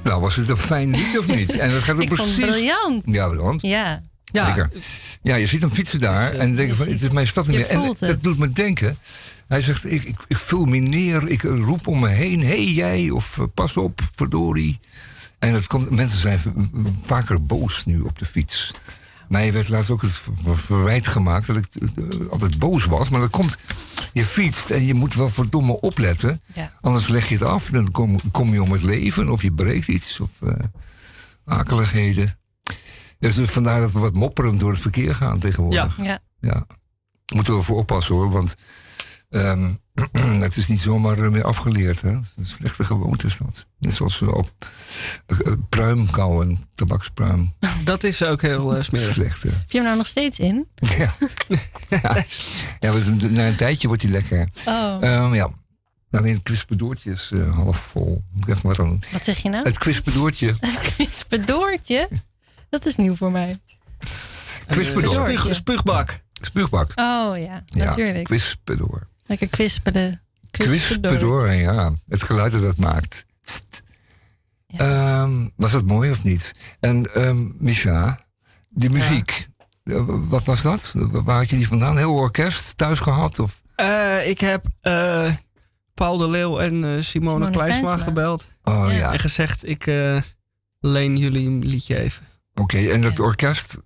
Nou, was het een fijn lied of niet? En dat gaat ook Ik vond precies. het briljant. Ja, briljant. Ja. Ja. Zeker. Ja, je ziet hem fietsen daar en denk van, het is mijn stad niet meer. En dat doet me denken. Hij zegt, ik, ik, ik vul me neer, ik roep om me heen. Hé hey, jij, of eh, pas op, verdorie. En het komt, mensen zijn vaker boos nu op de fiets. Mij werd laatst ook het ver- verwijt gemaakt dat ik eh, altijd boos was. Maar dat komt, je fietst en je moet wel verdomme opletten. Ja. Anders leg je het af, dan kom, kom je om het leven. Of je breekt iets, of eh, akeligheden. Dus, dus vandaar dat we wat mopperend door het verkeer gaan tegenwoordig. Ja. Ja. Ja. Moeten we voor oppassen hoor, want ehm, het is niet zomaar eh, meer afgeleerd. Hè? Een slechte gewoonte is dat. Net zoals op eh, eh, pruim kauwen, tabakspruim. Dat is ook heel smerig. Slecht hè? Heb je hem nou nog steeds in? Ja, ja, ja we zijn- na een tijdje wordt hij lekker. Oh. Ehm, ja. Alleen het kwispedoortje is half vol. Moet wat aan. Wat zeg je nou? Het kwispedoortje. Het kwispedoortje? Dat is nieuw voor mij. Kwispedoor. Spuug, spuugbak. Spuugbak. Oh ja, Ja, natuurlijk. kwispedoor. Lekker kwispelen. Kwispedoor, ja. Het geluid dat dat maakt. Tst. Ehm, was dat mooi of niet? En ehm Misha, die muziek, eh, wat was dat? Waar had je die vandaan? Heel orkest thuis gehad? Of? Eh, ik heb eh, Paul de Leeuw en Simone, Simone Kleinsma gebeld. Oh ja, En gezegd, ik eh, leen jullie een liedje even. oké. En dat orkest,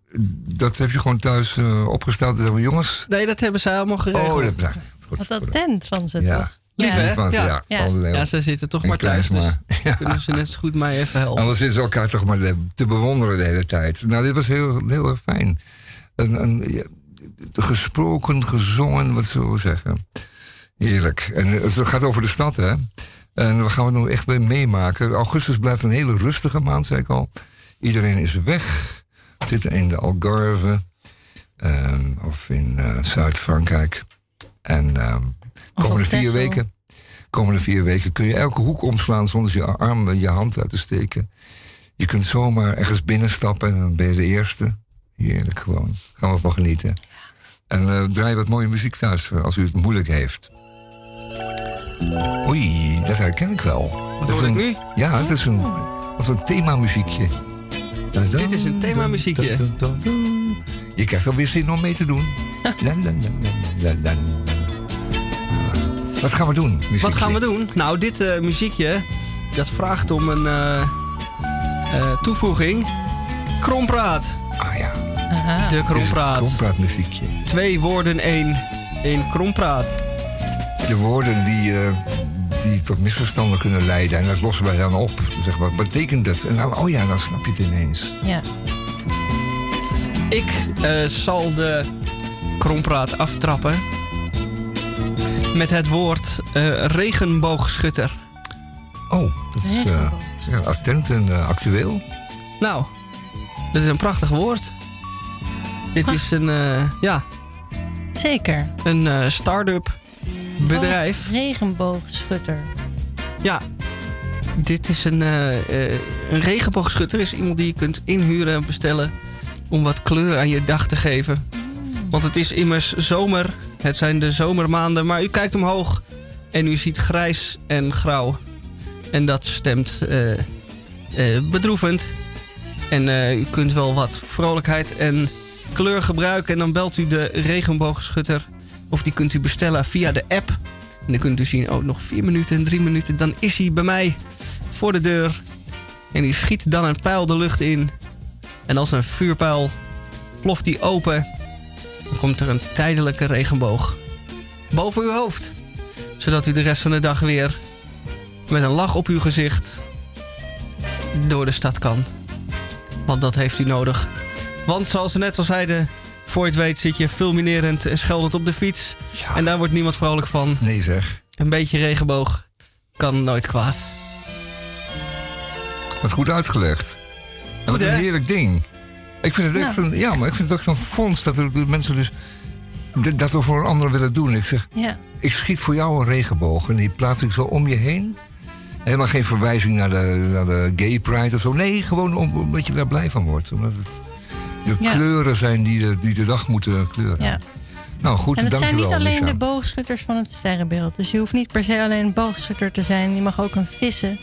dat heb je gewoon thuis opgesteld. En zeggen we, jongens... Nee, dat hebben zij allemaal geregeld. Oh, dat is goed. Wat attent van ze Ja. toch? Lief, van ze, Ja. ja. Ja. Ja, ze zitten toch En maar thuis. Dus Kleinsma. Ja. kunnen ze net zo goed mij even helpen. Anders zitten ze elkaar toch maar te bewonderen de hele tijd. Nou, dit was heel, heel erg fijn. Een, een, ja, gesproken, gezongen, wat zullen we zeggen. Heerlijk. En het gaat over de stad, hè. En we gaan het nu echt weer meemaken. Augustus blijft een hele rustige maand, zei ik al. Iedereen is weg. We zitten in de Algarve. ehm, of in eh, Zuid-Frankrijk. En ehm komende vier Texel. weken... Komende vier weken kun je elke hoek omslaan zonder je arm en je hand uit te steken. Je kunt zomaar ergens binnenstappen en dan ben je de eerste. Heerlijk gewoon. Gaan we van genieten. En eh, draai wat mooie muziek thuis eh, als u het moeilijk heeft. Oei, dat herken ik wel. Wat Dat is hoor ik een, nu? Ja, het is een, als een themamuziekje. Dit is een themamuziekje. Je krijgt alweer zin om mee te doen. Wat gaan we doen? Wat muziekje? gaan we doen? Nou, dit eh, muziekje, dat vraagt om een eh, eh, toevoeging. Krompraat. Ah ja, Aha. De het krompraat. krompraatmuziekje. Twee woorden, één. Eén krompraat. de woorden die, die tot misverstanden kunnen leiden. En dat lossen wij dan op. Dan we, wat betekent dat? En nou, oh ja, dan snap je het ineens. Ja. Ik eh, zal de krompraat aftrappen met het woord eh, regenboogschutter. Oh, dat is eh, attent en actueel. Nou, dat is een prachtig woord. Dit is een, eh, ja, Zeker. een eh, start-up bedrijf. Regenboogschutter. Ja, dit is een, een regenboogschutter. is iemand die je kunt inhuren en bestellen om wat kleur aan je dag te geven. Want het is immers zomer. Het zijn de zomermaanden. Maar u kijkt omhoog en u ziet grijs en grauw. En dat stemt eh, eh, bedroevend. En eh, u kunt wel wat vrolijkheid en kleur gebruiken. En dan belt u de regenboogschutter Of die kunt u bestellen via de app. En dan kunt u zien, oh, nog vier minuten en drie minuten. Dan is hij bij mij voor de deur. En die schiet dan een pijl de lucht in. En als een vuurpijl ploft die open. Dan komt er een tijdelijke regenboog boven uw hoofd. Zodat u de rest van de dag weer met een lach op uw gezicht door de stad kan. Want dat heeft u nodig. Want zoals we net al zeiden, voor je het weet zit je fulminerend en scheldend op de fiets. En daar wordt niemand vrolijk van. Nee zeg. Een beetje regenboog kan nooit kwaad. Wat goed uitgelegd. En wat hè? een heerlijk ding. Ik vind het echt Nou. een, ja, maar ik vind het ook zo'n fonds dat er mensen dus dat we voor een ander willen doen. Ik zeg, Ja. ik schiet voor jou een regenboog en die plaats ik zo om je heen. Helemaal geen verwijzing naar de, naar de gay pride of zo. Nee, gewoon om, omdat je daar blij van wordt. Omdat het de Ja. kleuren zijn die de, die de dag moeten kleuren. Ja. Nou goed, En het zijn niet alleen de boogschutters van het sterrenbeeld. Dus je hoeft niet per se alleen een boogschutter te zijn. Je mag ook een vissen.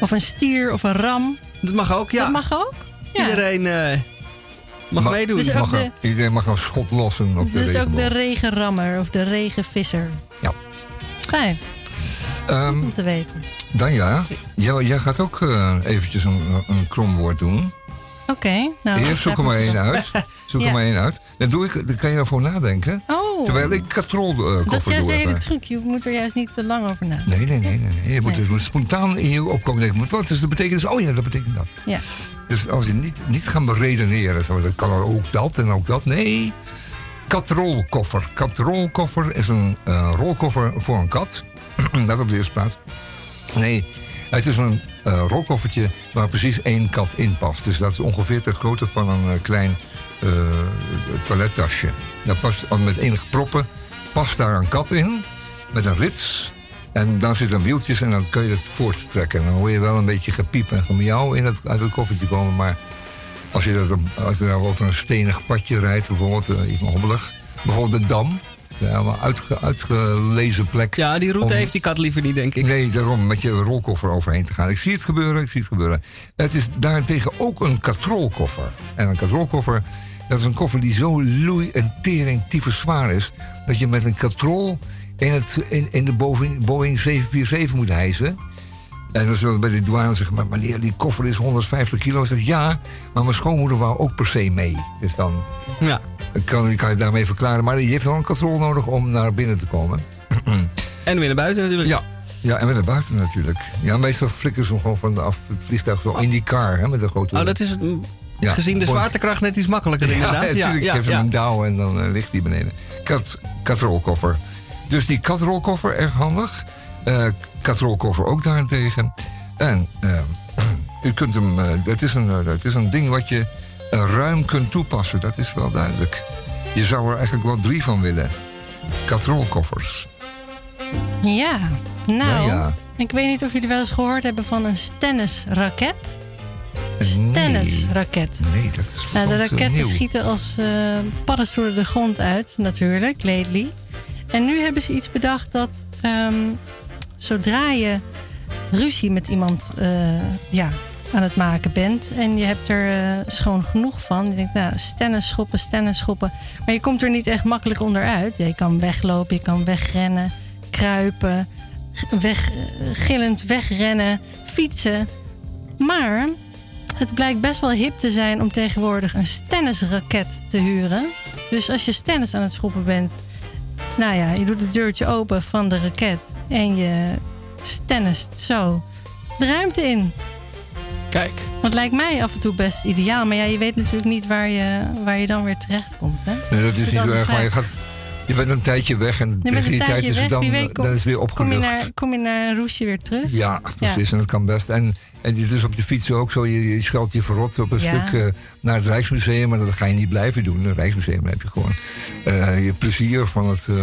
Of een stier of een ram. Dat mag ook, ja. Dat mag ook. Ja. Iedereen eh, mag Ma- meedoen. Dus Mag de- er- iedereen mag een schot lossen op de Dus ook de regenrammer of de regenvisser. Ja. Fijn, Ehm, goed om te weten. Danja, jij, jij gaat ook eh, eventjes een, een kromwoord doen. Oké. nou, Eerst zoek er maar één uit. Zoek Ja. er maar één uit. Dan, doe ik, dan kan je ervoor nadenken. Oh, Terwijl ik katrol eh, dat is juist even. truc. Je moet er juist niet te lang over nadenken. Nee, nee, nee. nee, nee. Je moet Nee. dus spontaan in je opkomen denken. Wat- Wat is de betekenis? Oh ja, dat betekent dat. Ja. Dus als je niet, niet gaan beredeneren. Zo, dat kan ook dat en ook dat. Nee. Katrolkoffer. Katrolkoffer is een eh, rolkoffer voor een kat. dat op de eerste plaats. Nee, het is een eh, rolkoffertje waar precies één kat in past. Dus dat is ongeveer de grootte van een klein eh, toilettasje. Daar past met enige proppen past daar een kat in. Met een rits. En dan zitten wieltjes en dan kun je het voorttrekken. Dan hoor je wel een beetje gepiep en gemiauw in het, uit het koffertje komen. Maar als je, dat, als je daar over een stenig padje rijdt, bijvoorbeeld, eh, iets hobbelig. Bijvoorbeeld de Dam. Ja, helemaal uitge, uitgelezen plek. Ja, die route om- heeft die kat liever niet, denk ik. Nee, daarom met je rolkoffer overheen te gaan. Ik zie het gebeuren, ik zie het gebeuren. Het is daarentegen ook een katrolkoffer. En een katrolkoffer, dat is een koffer die zo loei en tering tyfus zwaar is... dat je met een katrol in, het, in, in de Boeing, Boeing 747 moet hijsen. En dan zullen we bij de douane zeggen... maar meneer, die koffer is 150 kilo. Ik zeg, ja, maar mijn schoonmoeder wou ook per se mee. Dus dan Ja. Kan, kan je daarmee verklaren. Maar die heeft wel een katrol nodig om naar binnen te komen. En weer naar buiten natuurlijk. Ja, ja en met naar buiten natuurlijk. Ja, meestal flikkeren ze hem gewoon vanaf het vliegtuig zo in die car, hè, met een grote... Oh, dat is Ja, gezien de zwaartekracht net iets makkelijker Ja, inderdaad. natuurlijk. ja, geef ja, hem een douw en dan eh, ligt hij beneden. Kat, katrolkoffer. Dus die katrolkoffer, erg handig. Eh katrolkoffer ook daarentegen. En eh, u kunt hem... het, is een, het is een ding wat je ruim kunt toepassen. Dat is wel duidelijk. Je zou er eigenlijk wel drie van willen. Katrolkoffers. Ja, nou, Ja, ja. ik weet niet of jullie wel eens gehoord hebben van een stennisraket. Stennisraket. Nee, dat is Nou, de raketten nieuw. schieten als eh paddenstoelen de grond uit, natuurlijk, lately. En nu hebben ze iets bedacht dat ehm, zodra je ruzie met iemand eh, ja, aan het maken bent en je hebt er eh, schoon genoeg van, je denkt, nou, stennen schoppen, stennen schoppen, maar je komt er niet echt makkelijk onderuit. Je kan weglopen, je kan wegrennen, kruipen, weg, gillend wegrennen, fietsen. Maar het blijkt best wel hip te zijn om tegenwoordig een stennisraket te huren. Dus als je stennis aan het schoppen bent, nou ja, je doet het deurtje open van de raket en je stennist zo de ruimte in. Kijk. Dat lijkt mij af en toe best ideaal. Maar ja, je weet natuurlijk niet waar je, waar je dan weer terecht komt. Hè? Nee, dat is niet zo erg, maar je, gaat, je bent een tijdje weg en tegen die tijd is het dan, wie weet kom- dan is weer Kom je, opgelucht. naar, kom je naar een roesje weer terug? Ja, precies. En dat kan best. En, en dit is op de fiets ook zo. Je, je scheldt je verrot op een Ja. stuk eh, naar het Rijksmuseum. Maar dat ga je niet blijven doen. Het Rijksmuseum heb je gewoon eh, je plezier van, het, eh,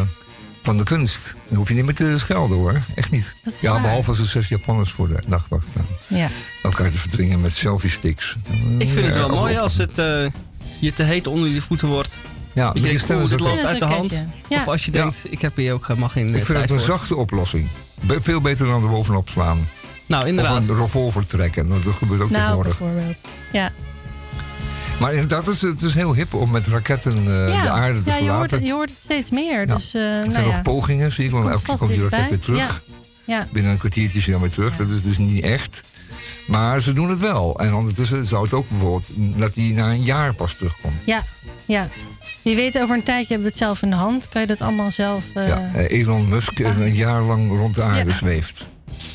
van de kunst. Dan hoef je niet meer te schelden hoor. Echt niet. Ja, behalve als er zes Japanners voor de nachtwacht staan. Ja. Elkaar te verdringen met selfie sticks. Ik vind het wel als mooi op- als het eh, je te heet onder je voeten wordt. Ja, Dat je denkt, dit stennisraket. loopt uit de hand. Ja. Of als je Ja. denkt, ik heb hier ook helemaal geen eh, Ik vind tijd het een voor. zachte oplossing. Be- veel beter dan er bovenop slaan. Nou, inderdaad. Of een revolver trekken. Dat dat gebeurt ook Nou, tegenwoordig. bijvoorbeeld. Ja. Maar inderdaad, het is, het is heel hip om met raketten eh, de aarde te ja, je hoort, verlaten. het, je hoort het steeds meer. Dus, eh, er nou zijn ja. nog pogingen, zie ik, want elke keer komt die raket weer terug. Ja. Ja. Binnen een kwartiertje is hij dan weer terug. Dat is dus niet echt. Maar ze doen het wel. En ondertussen zou het ook bijvoorbeeld dat hij na een jaar pas terugkomt. Ja, ja. Wie weet, over een tijdje hebben we het zelf in de hand. Kan je dat allemaal zelf... eh, Ja, Elon Musk een jaar lang rond de aarde Ja. zweeft.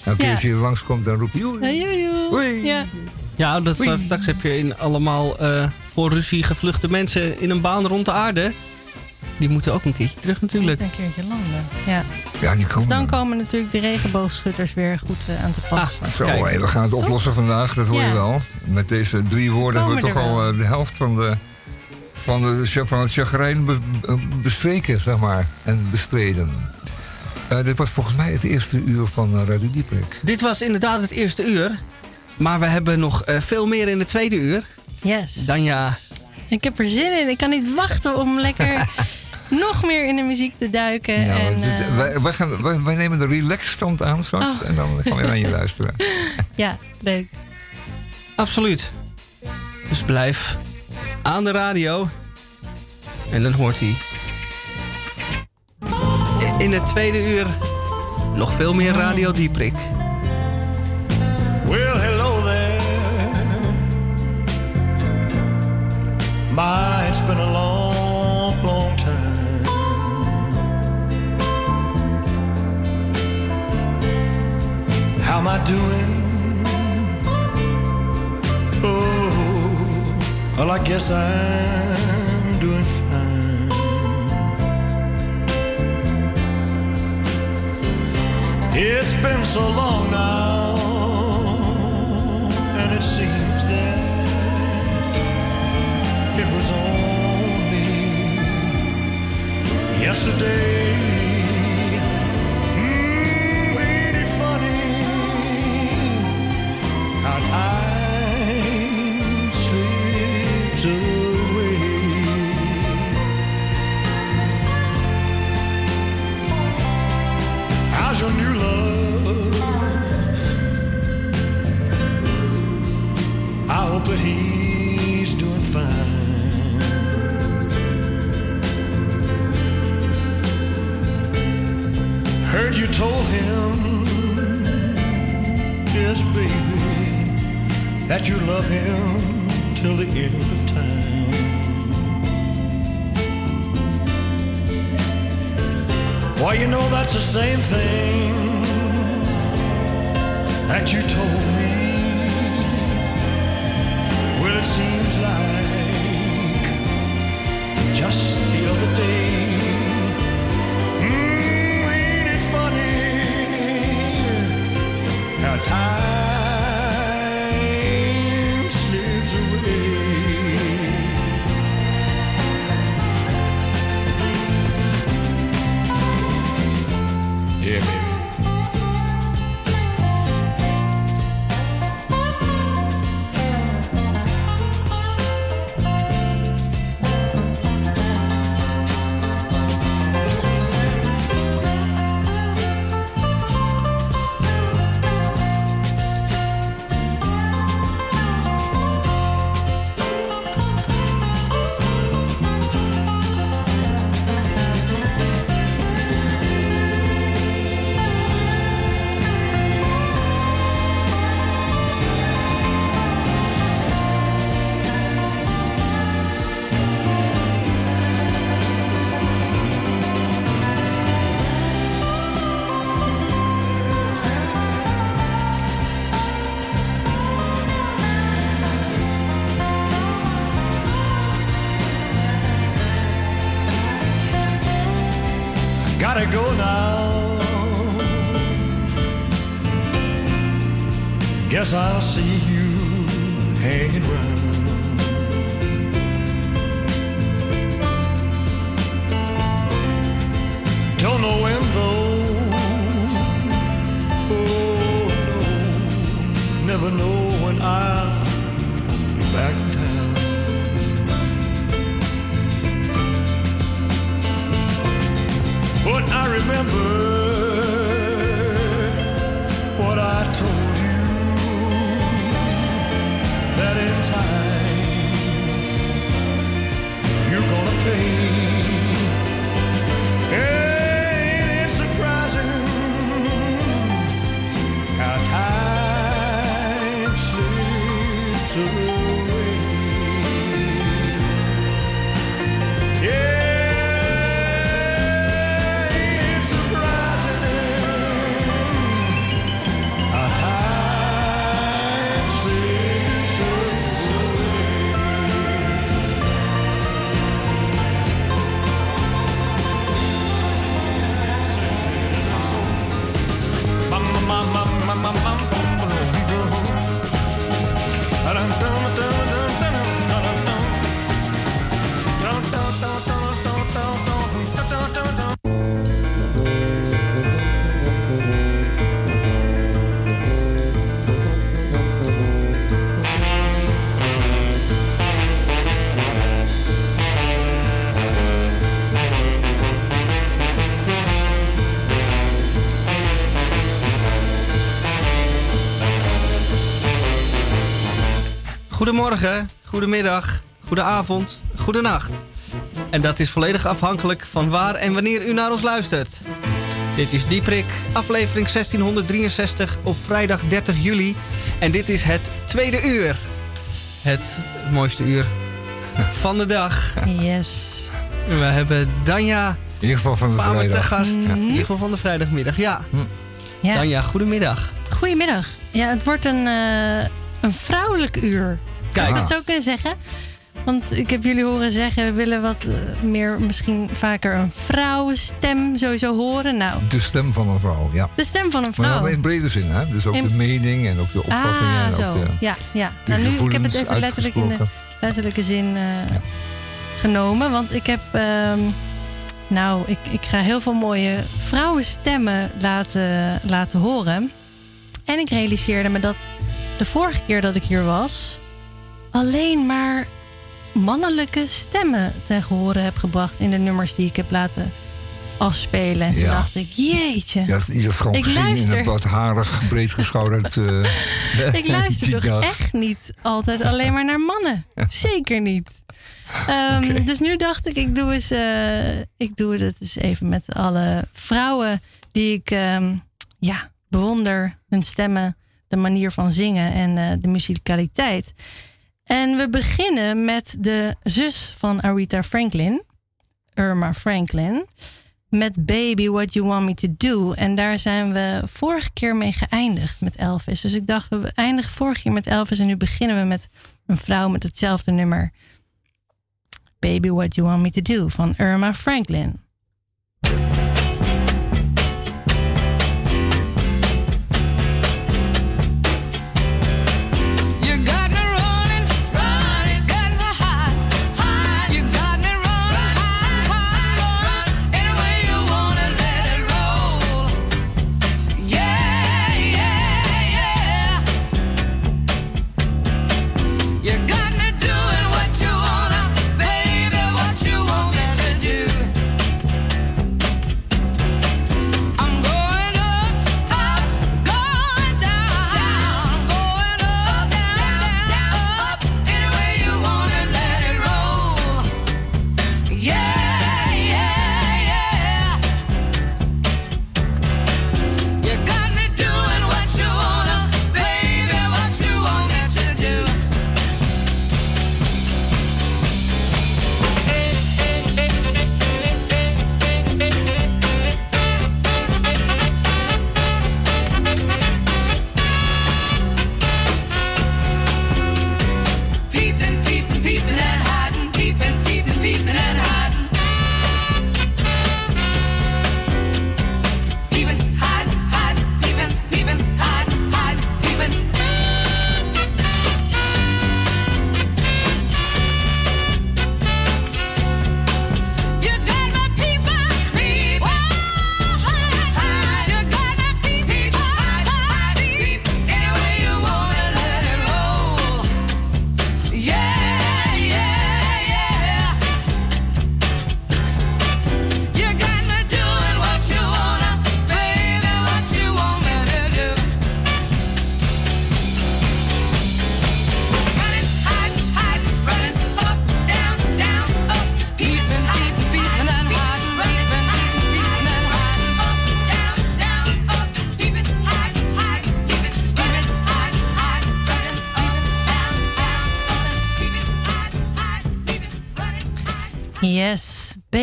Elke keer Ja. als je langskomt, dan roep je... Joe. Ja. Ja, dat straks, straks heb je in allemaal eh, voor Russie gevluchte mensen in een baan rond de aarde. Die moeten ook een keertje terug natuurlijk. Een keertje landen. Ja. Ja, die komen dan dan. komen natuurlijk de regenboogschutters weer goed eh, aan te pas. Zo, hé, we gaan het oplossen vandaag, dat hoor je wel. Met deze drie woorden hebben we toch al eh, de helft van, de, van, de, van het chagrijn be- be- bestreken, zeg maar. En bestreden. Eh, dit was volgens mij het eerste uur van Radio Dieprik. Dit was inderdaad het eerste uur. Maar we hebben nog eh, veel meer in het tweede uur. Yes. Danja, Ik heb er zin in. Ik kan niet wachten om lekker nog meer in de muziek te duiken. Ja, en, eh, wij, wij, gaan, wij, wij nemen de relaxstand aan straks. Oh. En dan gaan we naar je luisteren. ja, leuk. absoluut. Dus blijf aan de radio. En dan hoort hij. In het tweede uur nog veel meer Radio Dieprik. Well, My, it's been a long, long time. How am I doing? Oh, well, I guess I'm doing fine. It's been so long now, and it seems it was only yesterday. Mm, ain't it funny how time Goedemorgen, goedemiddag, goedenavond, goedenacht. En dat is volledig afhankelijk van waar en wanneer u naar ons luistert. Dit is Dieprik, aflevering 1663 op vrijdag 30 juli. En dit is het tweede uur. Het mooiste uur van de dag. Yes. We hebben Danja In ieder geval van de Pamer te gast. Mhm. In ieder geval van de vrijdagmiddag, ja. Ja. Danja, goedemiddag. Goedemiddag. Ja, het wordt een, eh, een vrouwelijk uur. Kijk. Zou ik dat zo kunnen zeggen? Want ik heb jullie horen zeggen, we willen wat eh, meer, misschien vaker een vrouwenstem sowieso horen. Nou, De stem van een vrouw, ja. de stem van een Maar vrouw. wel in brede zin, hè? Dus ook In- de mening en ook de opvattingen. Ah, en zo. ook de, ja, ja. de Nou, nu, ik heb het even letterlijk in de letterlijke zin eh, genomen. Want ik heb. ehm, nou, ik, ik ga heel veel mooie vrouwenstemmen laten, laten horen. En ik realiseerde me dat de vorige keer dat ik hier was. Alleen maar mannelijke stemmen ten gehore heb gebracht. in de nummers die ik heb laten afspelen. En toen Ja. dacht ik: jeetje. Ja, is dat gewoon ik gezien in luister. een wat harig, breedgeschouderd... eh Ik luister toch echt niet altijd alleen maar naar mannen. Zeker niet. Ehm. Dus nu dacht ik, ik doe, eens, eh, ik doe het eens even met alle vrouwen die ik ehm, ja, bewonder. Hun stemmen, de manier van zingen en eh, de musicaliteit. En we beginnen met de zus van Aretha Franklin, Irma Franklin. Met Baby What You Want Me To Do. En daar zijn we vorige keer mee geëindigd met Elvis. Dus ik dacht, we eindigen vorige keer met Elvis. En nu beginnen we met een vrouw met hetzelfde nummer. Baby What You Want Me To Do van Irma Franklin.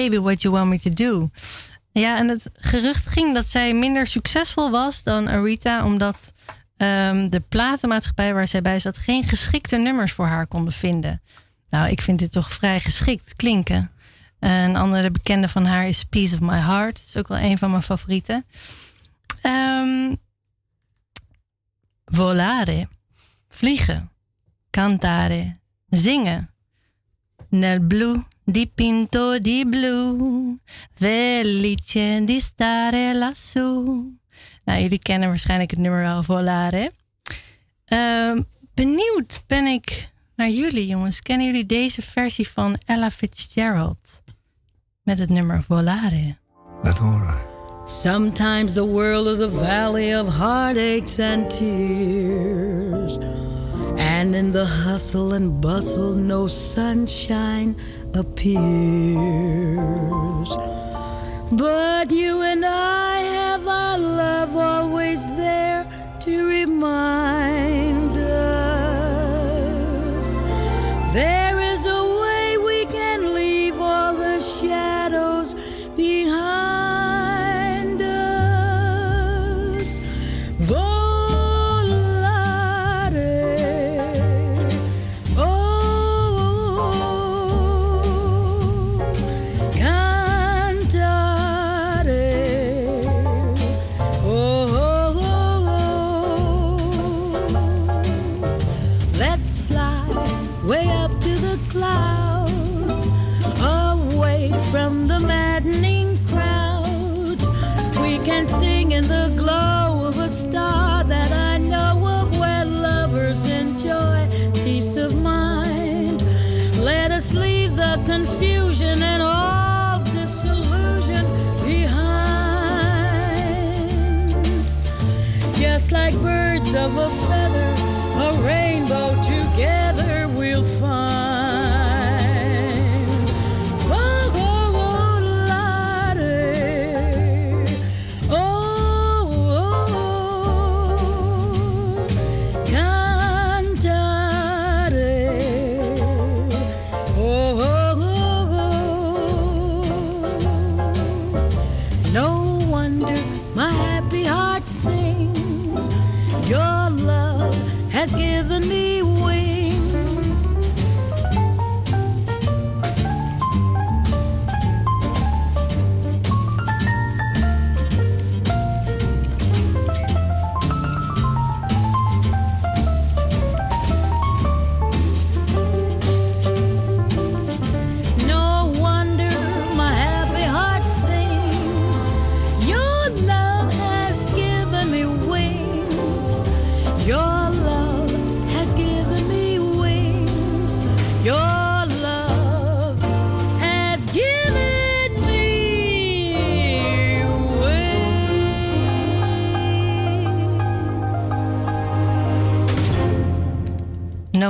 Baby, what you want me to do. Ja, en het gerucht ging dat zij minder succesvol was dan Aretha, omdat ehm, de platenmaatschappij waar zij bij zat geen geschikte nummers voor haar konden vinden. Nou, ik vind dit toch vrij geschikt klinken. Een andere bekende van haar is Piece of My Heart. Dat is ook wel een van mijn favorieten. Ehm, volare, vliegen, cantare, zingen. Nel blu dipinto di blu, felice di stare lassù. Nou, jullie kennen waarschijnlijk het nummer wel, Volare. Ehm, benieuwd ben ik naar jullie, jongens. Kennen jullie deze versie van Ella Fitzgerald? Met het nummer Volare. Laat horen. Sometimes the world is a valley of heartaches and tears. And in the hustle and bustle, no sunshine appears. But you and I have our love always there to remind us. There of a feather, a has given me wings.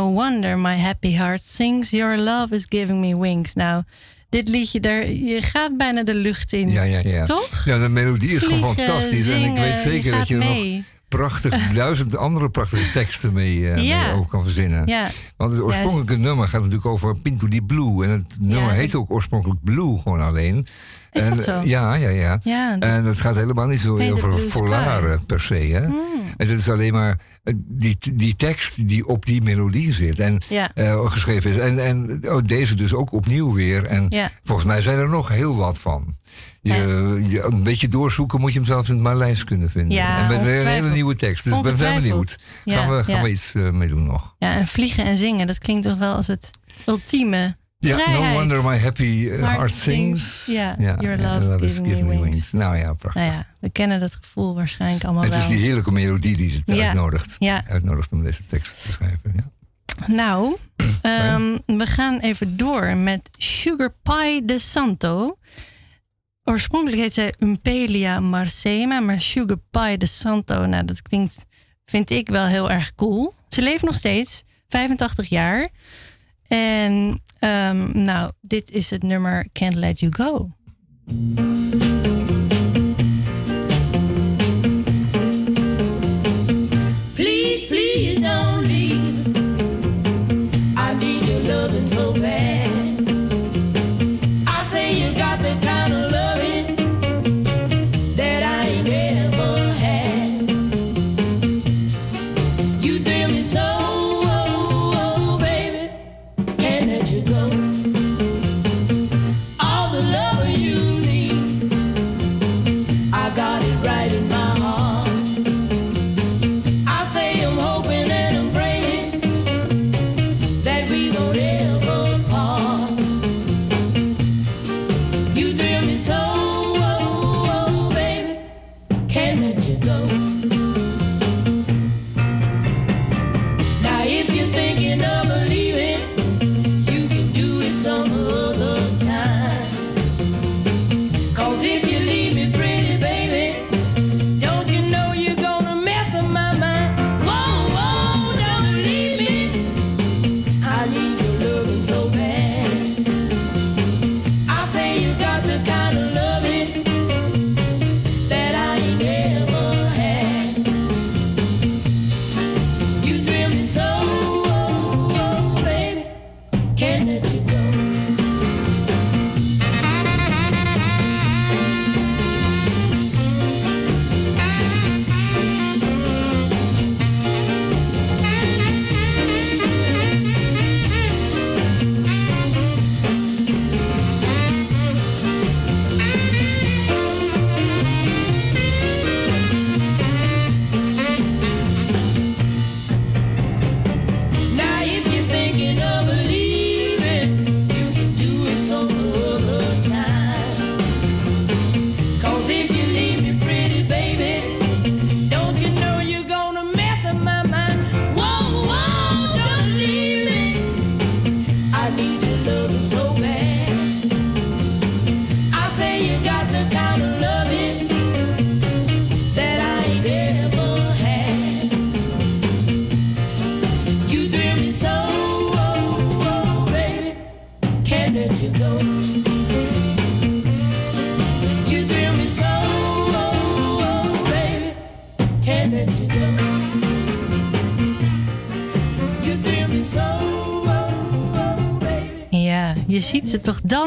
No wonder my happy heart sings. Your love is giving me wings. Nou, dit liedje, daar, je gaat bijna de lucht in. Ja, ja, ja. Toch? Ja, de melodie is gewoon fantastisch. en ik weet zeker je dat je mee. nog prachtig, duizend andere prachtige teksten mee, Ja. mee ook kan verzinnen. Ja. Want het oorspronkelijke nummer gaat natuurlijk over Pinto di Blue. En het nummer heet ook oorspronkelijk Blue, gewoon alleen. Is en, dat zo? Ja, ja, ja. Ja, dat- en het gaat helemaal niet zo over blue volare sky. per se. Hè? En het is alleen maar eh, die, die tekst die op die melodie zit en Ja. eh, geschreven is. En, en oh, deze dus ook opnieuw weer. En volgens mij zijn er nog heel wat van. Je, je, een beetje doorzoeken moet je hem zelfs in het Maleis kunnen vinden. Ja, en met weer een hele nieuwe tekst. Dus ik ben wel benieuwd. Gaan, Ja, we, gaan ja. we iets eh, mee doen nog? Ja, en vliegen en zingen, dat klinkt toch wel als het ultieme Ja, vrijheid. No Wonder My Happy eh, Heart sings. Ja, Your love is giving me wings. Nou ja, prachtig. Nou ja, we kennen dat gevoel waarschijnlijk allemaal Het wel. is die heerlijke melodie die het uitnodigt. Uitnodigt om deze tekst te schrijven. Ja. Nou, ehm, we gaan even door met Sugar Pie de Santo. Oorspronkelijk heet zij Umpelia Marcema, maar Sugar Pie de Santo, nou dat klinkt, vind ik wel heel erg cool. Ze leeft nog steeds, 85 jaar. En ehm, nou, dit is het nummer Can't Let You Go.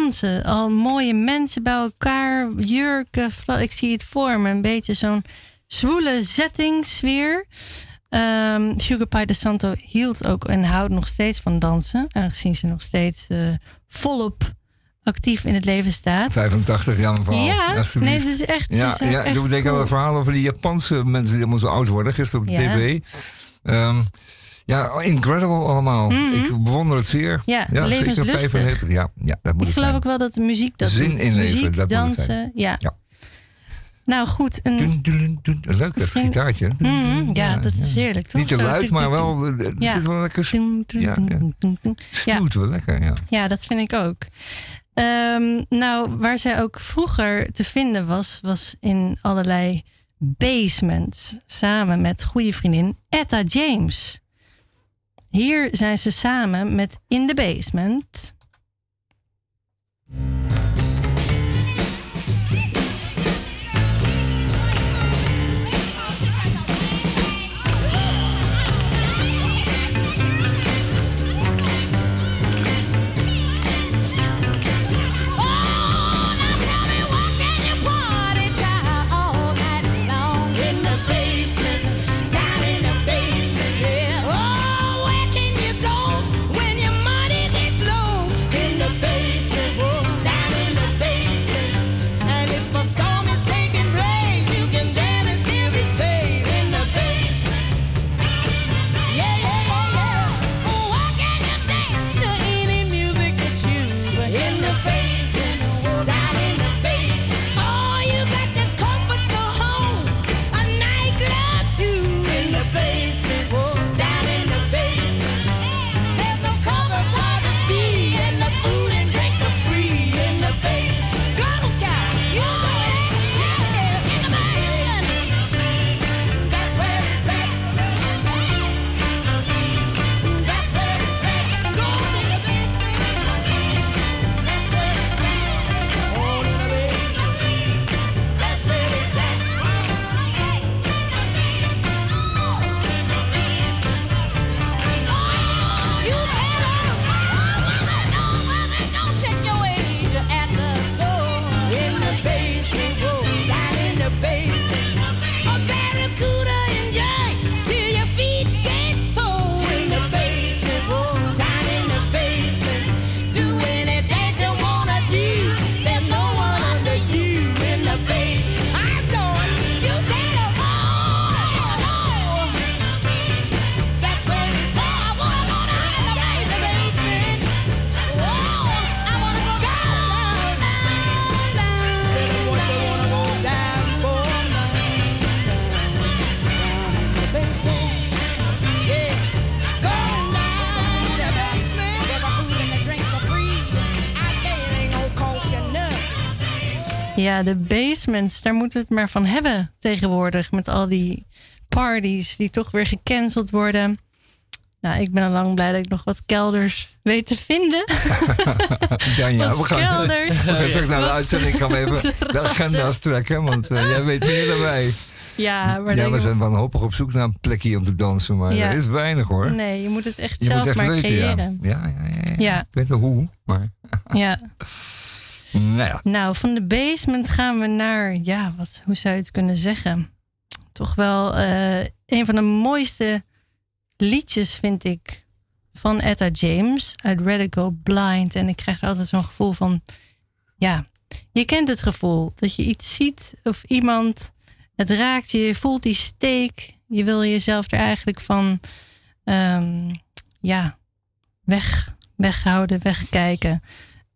Dansen. Al mooie mensen bij elkaar, jurken. Ik zie het voor me. Een beetje zo'n zwoele zettingsfeer. Ehm Sugar Pie de Santo hield ook en houdt nog steeds van dansen. Aangezien ze nog steeds eh, volop actief in het leven staat. 85 jaar mevrouw. Ja, nee, het is echt- Ja, het is ja, echt ik denk aan cool. een verhaal over die Japanse mensen die allemaal zo oud worden. Gisteren op de Ja. tv. Ehm, ja, incredible allemaal. Mhm. Ik bewonder het zeer. Ja, zeker levenslustig. 95. Ja, ja, dat moet Ik geloof ook wel dat de muziek dat Zin in leven, Muziek, dat dansen. Ja. Ja. Nou goed, een, Dun, dun, dun. Leuk dat gitaartje. Mhm, ja, dat is heerlijk, toch? Niet te luid, maar wel, er er Ja. zit wel lekker... Ja, ja. Ja. Wel lekker, ja. Ja, dat vind ik ook. Ehm, nou, waar zij ook vroeger te vinden was, was in allerlei basements. Samen met goede vriendin Etta James. Hier zijn ze samen met In the Basement. Ja, de basements, daar moeten we het maar van hebben tegenwoordig. Met al die parties die toch weer gecanceld worden. Nou, ik ben al lang blij dat ik nog wat kelders weet te vinden. Danja, we gaan, kelders. we gaan straks naar de uitzending gaan we even de agenda's trekken. Want eh, jij weet meer dan wij. Ja, maar ja, we zijn wanhopig op zoek naar een plekje om te dansen. Maar Ja. er is weinig hoor. Nee, je moet het echt Je zelf moet echt maar weten, creëren. Ja, ja, ja, ja. Ja. Ik weet wel hoe, maar... Ja. Nou. Nou, van de basement gaan we naar, ja, wat, hoe zou je het kunnen zeggen? Toch wel eh, een van de mooiste liedjes, vind ik, van Etta James uit Radical Blind. En ik krijg er altijd zo'n gevoel van, ja, je kent het gevoel dat je iets ziet of iemand, het raakt je, je voelt die steek. Je wil jezelf er eigenlijk van, ehm, ja, weg, weghouden, wegkijken.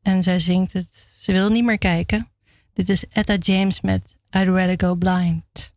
En zij zingt het. Ze wil niet meer kijken. Dit is Etta James met I'd Rather Go Blind.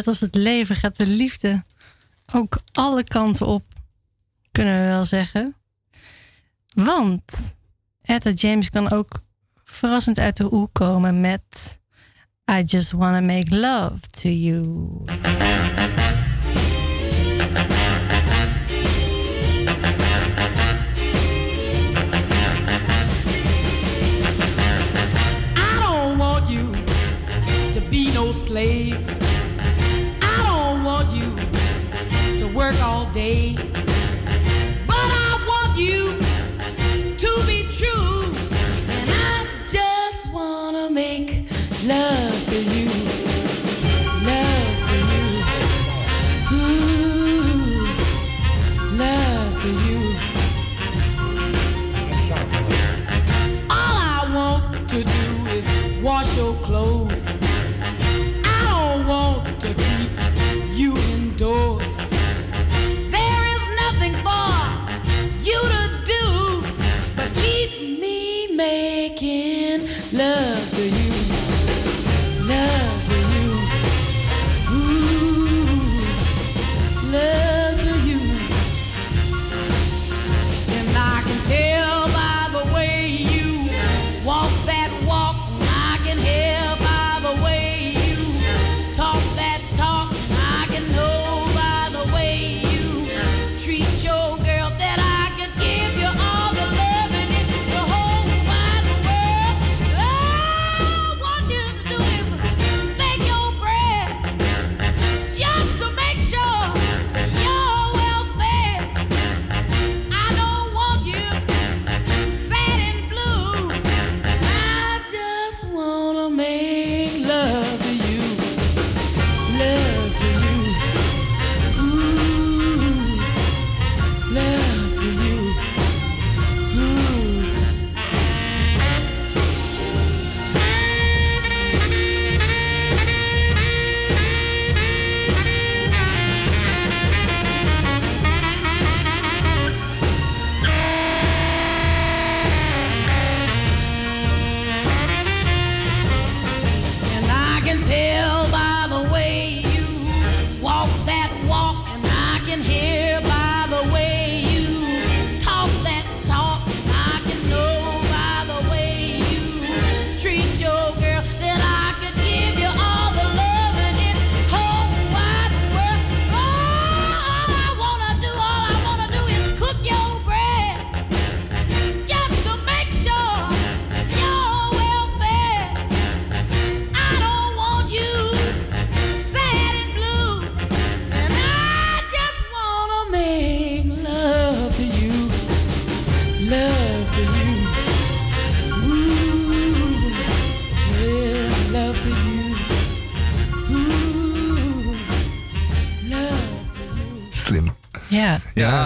net als het leven gaat de liefde ook alle kanten op, kunnen we wel zeggen. Want Etta James kan ook verrassend uit de hoek komen met I Just Wanna Make Love to You. I don't want you to be no slave. work all day.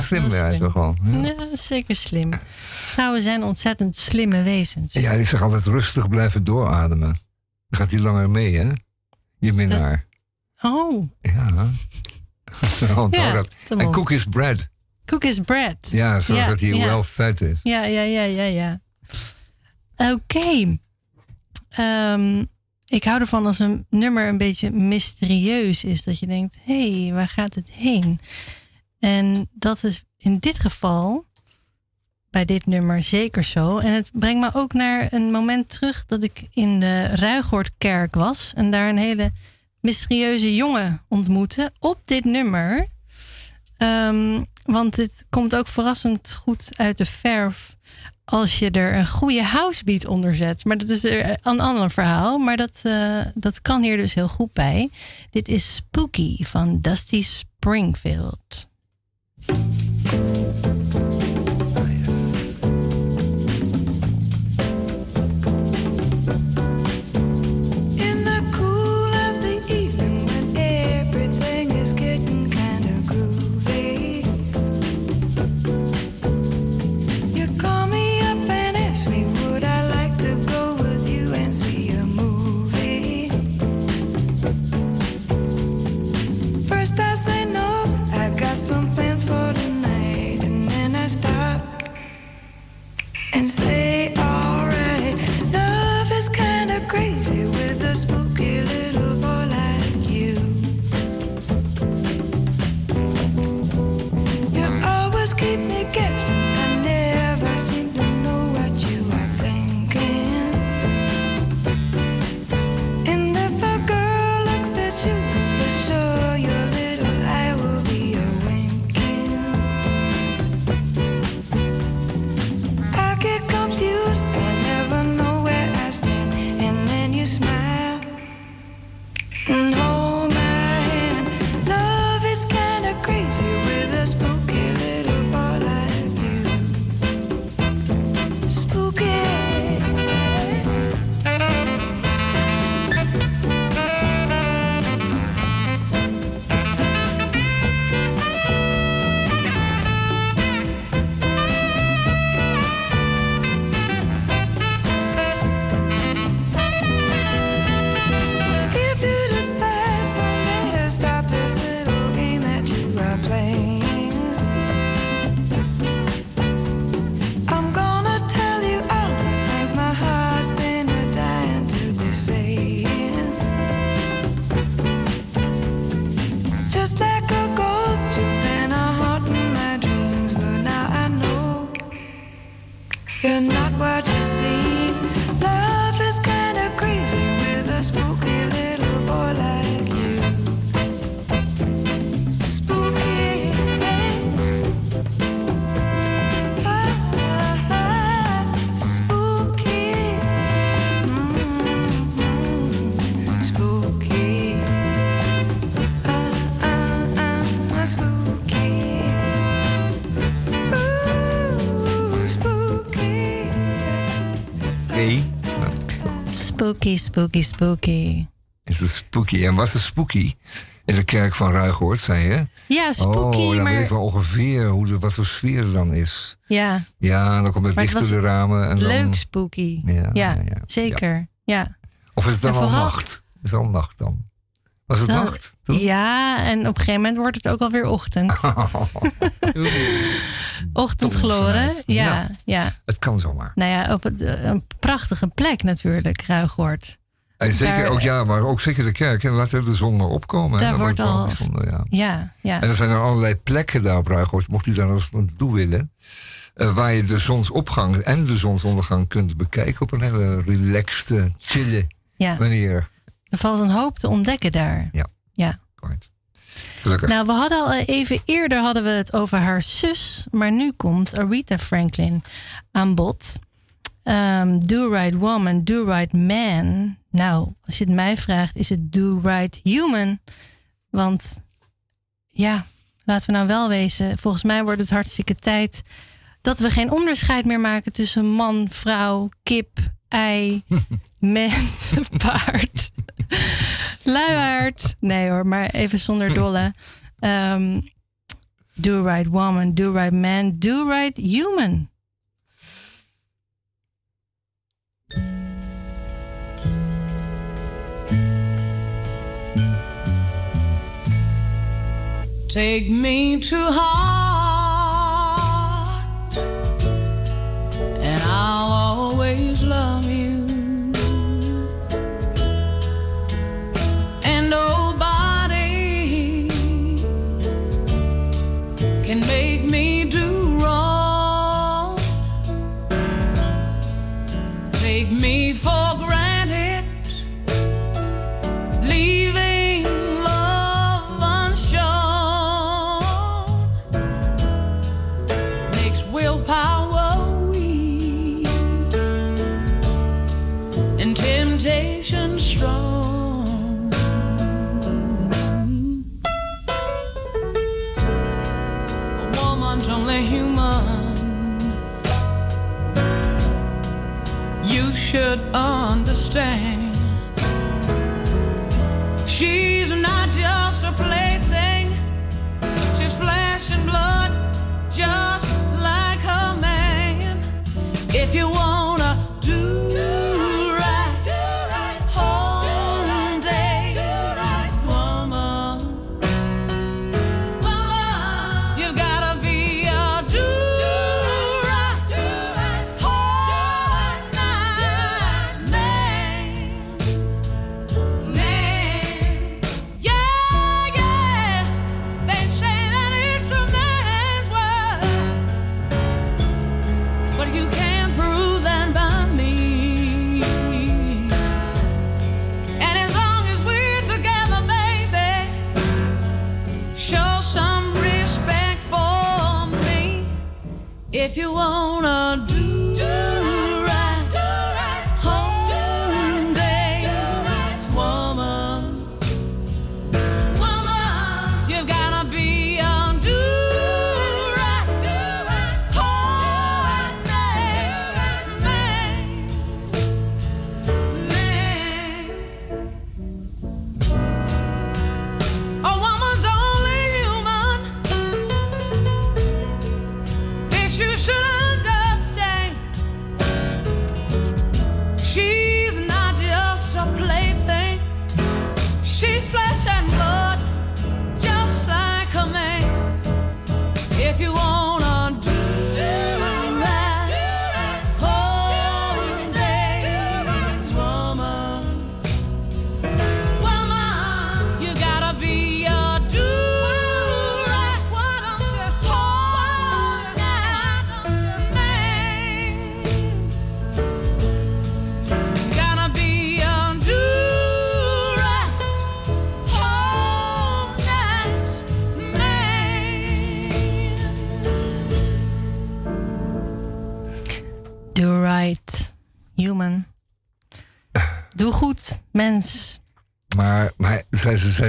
slim ben toch wel. Ja. zeker slim. Vrouwen zijn ontzettend slimme wezens. Ja, die zeggen altijd rustig blijven doorademen. Dan gaat die langer mee, hè? Je minnaar. Oh. Ja. Oh, dat. En ook. is bread. Cook is bread. Ja, zorg dat hij wel vet is. Ja, ja, ja, ja, ja. Oké. Ehm, ik hou ervan als een nummer een beetje mysterieus is. Dat je denkt, hé, hey, waar gaat het heen? En dat is in dit geval, bij dit nummer, zeker zo. En het brengt me ook naar een moment terug dat ik in de Ruigoordkerk was. En daar een hele mysterieuze jongen ontmoette op dit nummer. Ehm, want dit komt ook verrassend goed uit de verf als je er een goede housebeat onder zet. Maar dat is een ander verhaal. Maar dat, eh, dat kan hier dus heel goed bij. Dit is Spooky van Dusty Springfield. In and say Spooky, spooky, spooky. is het spooky. En was het spooky? In de kerk van Ruigoord, zei je? Ja, spooky, Oh, dan maar- weet ik wel ongeveer hoe de, wat voor sfeer er dan is. Ja, Ja, dan komt het licht door de ramen. En leuk dan, spooky. Ja, Ja, ja, zeker. Ja. Of is het dan En al vooral- nacht? Is het al nacht dan? Was het nacht? Ja, en op een gegeven moment wordt het ook alweer ochtend. Ochtendgloren. Toch Ja, vanuit. ja. Het kan zomaar. Nou ja, op het, eh, een prachtige plek natuurlijk, Ruigoord. En zeker Daar- ook, ja, maar ook zeker de kerk. En laten de zon maar opkomen. Daar wordt al- ja. Ja, ja. En er zijn er allerlei plekken daar op Ruigoord. Mocht u daar eens naartoe willen. eh, waar je de zonsopgang en de zonsondergang kunt bekijken. Op een hele relaxte, chille Ja. manier. Er valt een hoop te ontdekken daar. Ja. ja. Gelukkig. Nou, we hadden al even eerder hadden we het over haar zus, maar nu komt Aretha Franklin aan bod. Ehm, do Right Woman, Do Right Man. Nou, als je het mij vraagt, is het Do Right Human. Want ja, laten we nou wel wezen. Volgens mij wordt het hartstikke tijd dat we geen onderscheid meer maken tussen man, vrouw, kip, ei, mens, paard, luiaard. Nee hoor, maar even zonder dolle. Ehm, do right woman, do right man, do right human. Take me to heart, and I'll always me for understand. She's not just a plaything, she's flesh and blood, just like her man. If you wanna wanna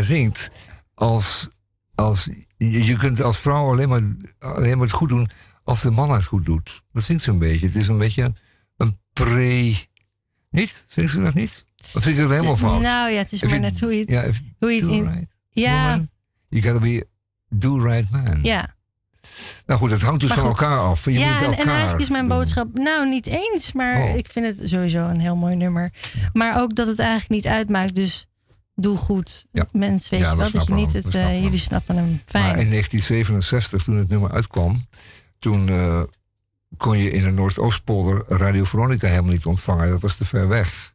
zingt als, als je, kunt als vrouw alleen maar, alleen maar het goed doen als de man het goed doet. Dat zingt ze een beetje. Het is een beetje een, een pre. Niet? Zingt ze dat niet? Of vind ik het helemaal fout? Nou ja, het is If maar you- net hoe je het, ja, if hoe je het in... right ja, woman, You gotta be do right man. ja. Nou goed, het hangt dus Maar van goed. elkaar af. Je ja, moet en, elkaar en eigenlijk is mijn boodschap, nou niet eens, maar Oh. ik vind het sowieso een heel mooi nummer. Maar ook dat het eigenlijk niet uitmaakt, dus doe goed. Mens, weet Ja, je we wel, dat je niet hem, het, eh, jullie snappen hem fijn. Maar in 1967, toen het nummer uitkwam, toen eh, kon je in de Noordoostpolder Radio Veronica helemaal niet ontvangen. Dat was te ver weg.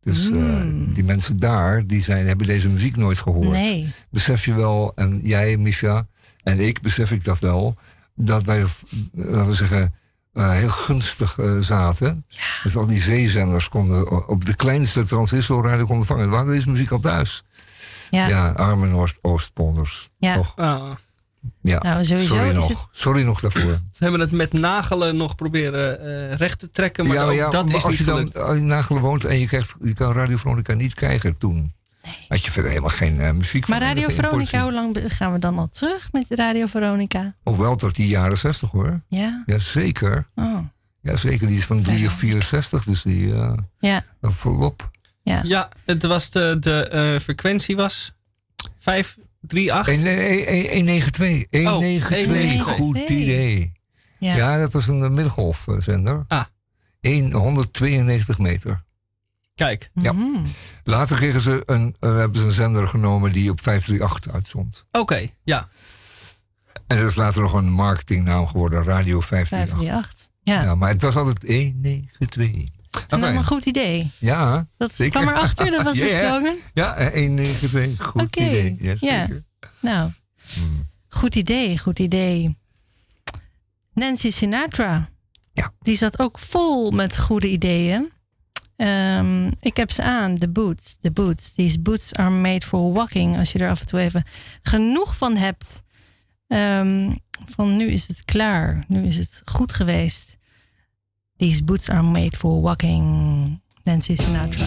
Dus eh, Mm. die mensen daar, die zijn, hebben deze muziek nooit gehoord. Nee. Besef je wel, en jij, Misha, en ik, besef ik dat wel, dat wij, laten we zeggen, eh, heel gunstig eh, zaten. Dus al die zeezenders konden op de kleinste transistorradio konden ontvangen. We hadden deze muziek al thuis. Ja. arme Noordoostpolders. Ja. Toch? Ah. Ja, Nou, sowieso sorry is nog. het- Sorry nog daarvoor. Ze hebben het met nagelen nog proberen eh, recht te trekken, maar ja, ook ja, dat maar is als niet je gelukt. dan in Nagelen woont en je, krijgt, je kan Radio Veronica niet krijgen toen. Had je verder helemaal geen eh, muziek Maar Radio Veronica, hoe lang gaan we dan al terug met Radio Veronica? Of wel tot die jaren 60 hoor. Ja? Jazeker. Oh. Ja, zeker. Die is van 3 of 64, dus die eh Ja. volop. Ja. Ja, het was de, de eh, frequentie was 538. 192. 192. 192. Goed idee. Ja. Ja. dat was een middengolfzender. Ah. 192 meter. Kijk. Ja. Later kregen ze een, eh, hebben ze een zender genomen die op 538 uitzond. Oké, ja. En dat is later nog een marketingnaam geworden, Radio 538. 538. Ja. Ja, maar het was altijd 192. En dan een goed idee. Ja, Dat zeker. kwam erachter, dat was de Ja, ja. slogan? Ja, eh, 192. Goed Oké. idee. Ja, Ja. zeker. Nou, goed idee, goed idee. Nancy Sinatra. Ja. Die zat ook vol met goede ideeën. Ehm, ik heb ze aan, de boots. De boots. These boots are made for walking. Als je er af en toe even genoeg van hebt. Ehm, van nu is het klaar. Nu is het goed geweest. These boots are made for walking. Nancy Sinatra.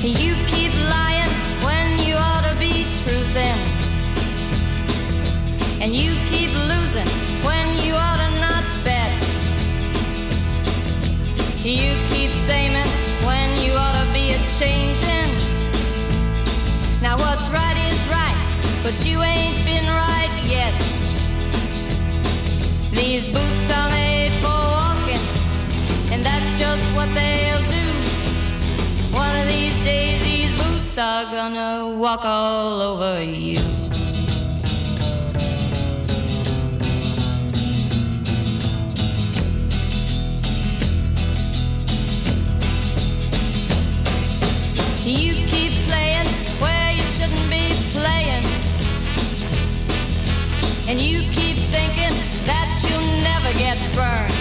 You keep lying when you ought to be truthing. And you keep losing when you ought to not bet. You keep saying when you ought to be a changing. Now what's right is right, but you ain't been right yet. These boots are boots are gonna walk all over you. You keep playing where you shouldn't be playing. And you keep thinking that you'll never get burned.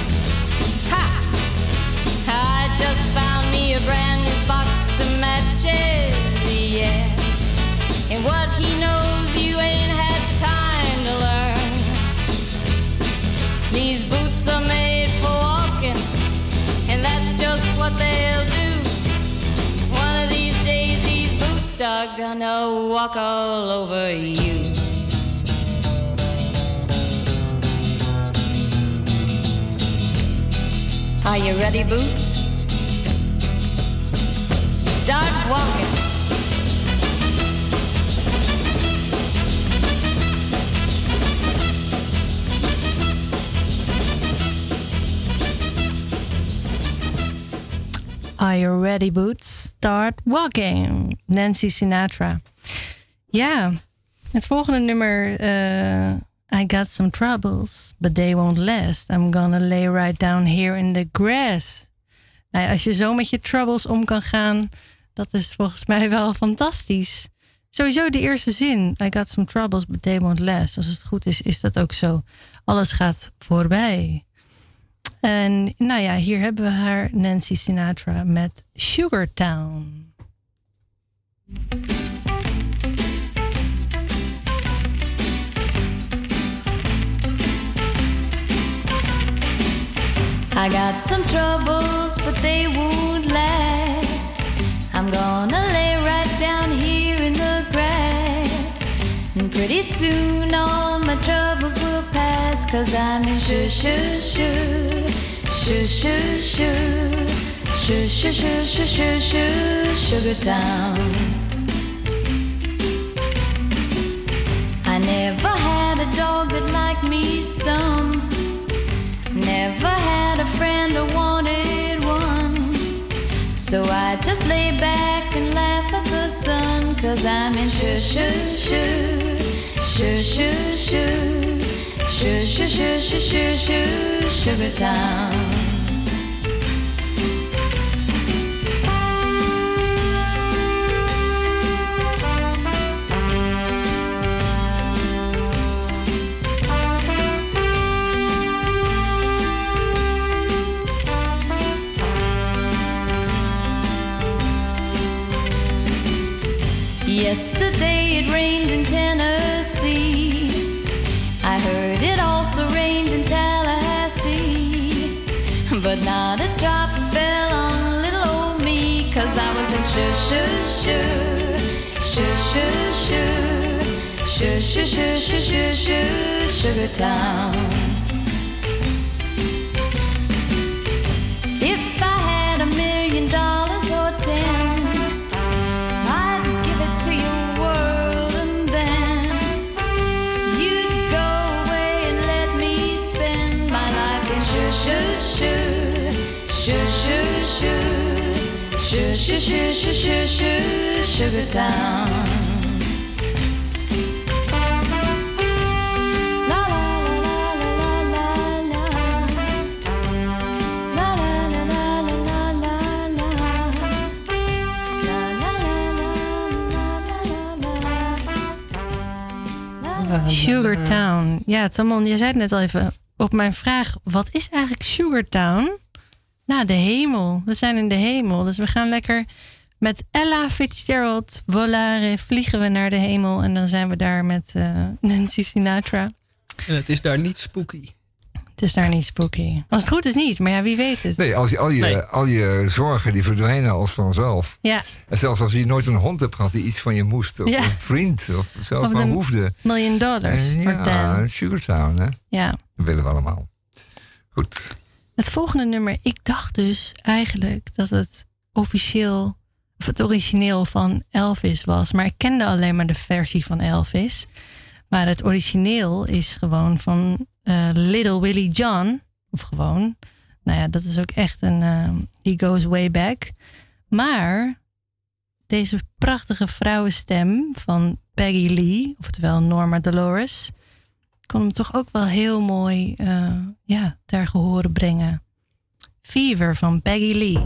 Are gonna walk all over you. Are you ready, boots? Start walking. Are you ready, boots? Start walking. Nancy Sinatra. Ja, het volgende nummer. eh, I got some troubles, but they won't last. I'm gonna lay right down here in the grass. Nou als je zo met je troubles om kan gaan, dat is volgens mij wel fantastisch. Sowieso de eerste zin. I got some troubles, but they won't last. Als het goed is, is dat ook zo. Alles gaat voorbij. En nou ja, hier hebben we haar Nancy Sinatra met Sugar Town. I got some troubles, but they won't last. I'm gonna lay right down here in the grass. And pretty soon all my troubles will pass. Cause I'm in shoo shoo shoo, shoo shoo shoo, shoo shoo shoo shoo shoo shoo, Sugar Town. I never had a dog that liked me some. Never had a friend or wanted one. So I just lay back and laugh at the sun. Cause I'm in shoo shoo, shoo shoo shoo, shoo shoo shoo shoo shoo shoo, Sugar Town. Yesterday it rained in Tennessee. I heard it also rained in Tallahassee. But not a drop fell on little old me. Cause I was in shoo shoo shoo, shoo shoo shoo, shoo shoo shoo shoo shoo shoo, Sugar Town. sugar town. Sugar Town. Ja, Tamon, je zei het net al even op mijn vraag: wat is eigenlijk Sugar Town? Nou, de hemel. We zijn in de hemel. Dus we gaan lekker met Ella Fitzgerald volare. Vliegen we naar de hemel. En dan zijn we daar met eh, Nancy Sinatra. En het is daar niet spooky. Het is daar niet spooky. Als het goed is niet, maar ja, wie weet het. Nee, als je, al, je, Nee. al je zorgen die verdwijnen als vanzelf. Ja, En zelfs als je nooit een hond hebt gehad die iets van je moest. Of Ja. een vriend. Of zelfs Of maar een hoefde. million dollars En voor ja. Sugartown, hè? Ja. Dat willen we allemaal. Goed. Het volgende nummer, ik dacht dus eigenlijk dat het officieel, of het origineel van Elvis was. Maar ik kende alleen maar de versie van Elvis. Maar het origineel is gewoon van eh, Little Willie John. Of gewoon, nou ja, dat is ook echt een, eh, he goes way back. Maar deze prachtige vrouwenstem van Peggy Lee, oftewel Norma Dolores, kon hem toch ook wel heel mooi eh, ja, ter gehore brengen. Fever van Peggy Lee.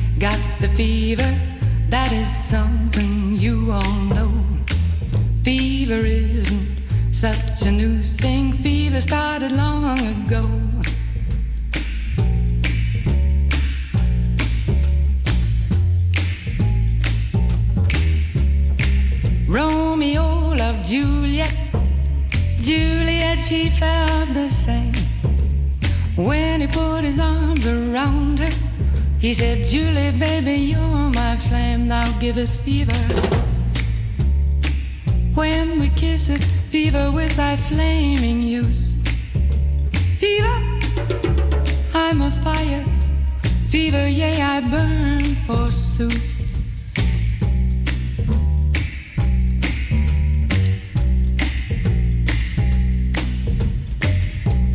got the fever, that is something you all know. Fever isn't such a new thing, fever started long ago. Romeo loved Juliet, Juliet, she felt the same. When he put his arms around her, he said, Julie, baby, you're my flame, now give us fever. When we kiss it, fever with thy flaming youth. Fever, I'm a fire. Fever, yea, I burn forsooth.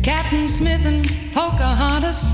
Captain Smith and Pocahontas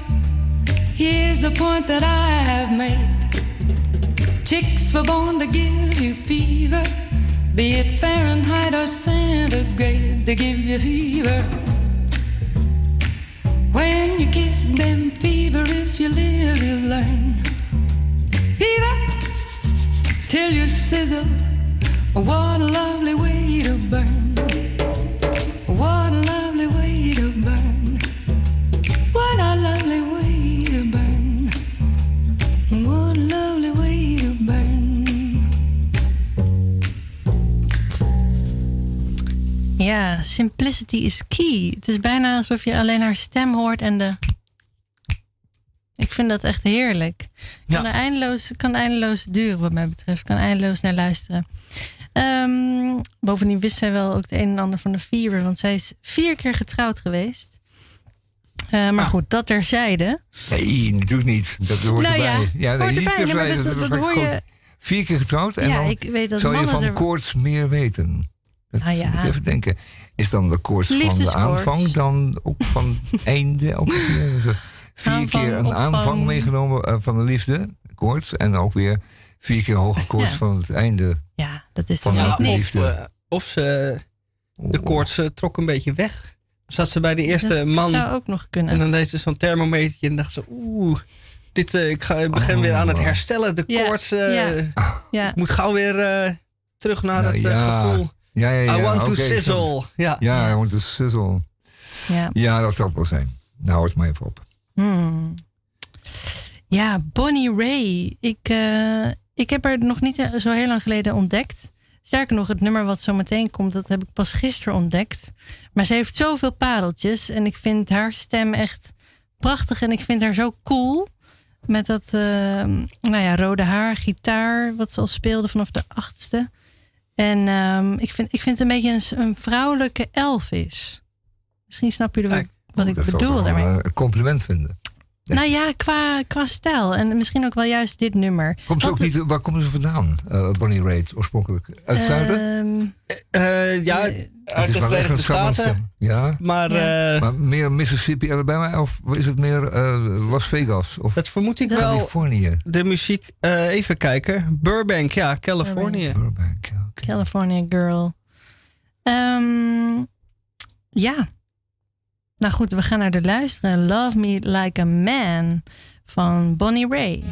Here's the point that I have made. Chicks were born to give you fever, be it Fahrenheit or centigrade, to give you fever. When you kiss them, fever, if you live, you learn. Fever, till you sizzle. What a lovely way to burn. Simplicity is key. Het is bijna alsof je alleen haar stem hoort en de. Ik vind dat echt heerlijk. Kan, eindeloos, kan eindeloos duren, wat mij betreft. Kan eindeloos naar luisteren. Ehm, bovendien wist zij wel ook het een en ander van de Fever, want zij is vier keer getrouwd geweest. Eh, maar goed, dat terzijde. Nee, natuurlijk niet. Dat hoort Nou ja, erbij. Ja, nee, niet erbij. Terzijde, dat- dat wel hoor je-. Vier keer getrouwd en Ja, dan ik weet dat zou je van er- koorts meer weten. Dat Ah, ja. moet ik even denken. Is dan de koorts van de aanvang dan ook van het einde? Ook weer? Vier keer een opvang. aanvang meegenomen eh, van de liefde, koorts. En ook weer vier keer hoge koorts Ja. van het einde. Ja, dat is van de liefde. Of, eh, of ze, de koorts eh, trok een beetje weg. Zat ze bij de eerste Dat man. zou ook nog kunnen. En dan deed ze zo'n thermometertje en dacht ze, oeh, dit, ik, ga, ik begin weer aan het herstellen. De Ja, koorts, eh, ja, ik moet gauw weer eh, terug naar Nou, het ja. gevoel. Ja, ja, ja. I want to sizzle. Ja. Ja, I want to sizzle. Ja. Ja, dat zal het wel zijn. Nou, houd het maar even op. Hmm. Ja, Bonnie Ray. Ik, eh, ik heb haar nog niet eh, zo heel lang geleden ontdekt. Sterker nog, het nummer wat zo meteen komt, dat heb ik pas gisteren ontdekt. Maar ze heeft zoveel pareltjes en ik vind haar stem echt prachtig en ik vind haar zo cool. Met dat eh, nou ja, rode haar, gitaar, wat ze al speelde vanaf de achtste. En ehm, ik, vind, ik vind het een beetje een, een vrouwelijke Elvis. Misschien snap jullie wat, wat ik bedoel daarmee. een compliment vinden. Nou ja, qua, qua stijl. En misschien ook wel juist dit nummer. Komt ze ook niet, waar komen ze vandaan, eh, Bonnie Raitt, oorspronkelijk? Uit het zuiden? Ehm, Eh, ja, Het uit is de wel echt Verenigde Staten. stem. Ja. Maar, Ja. eh, maar meer Mississippi, Alabama? Of is het meer eh, Las Vegas? Of dat vermoed ik wel. Californië? De muziek, eh, even kijken. Burbank, ja, Californië. California Girl. Ehm, ja. Nou goed, we gaan naar de luisteren. Love Me Like a Man van Bonnie Ray.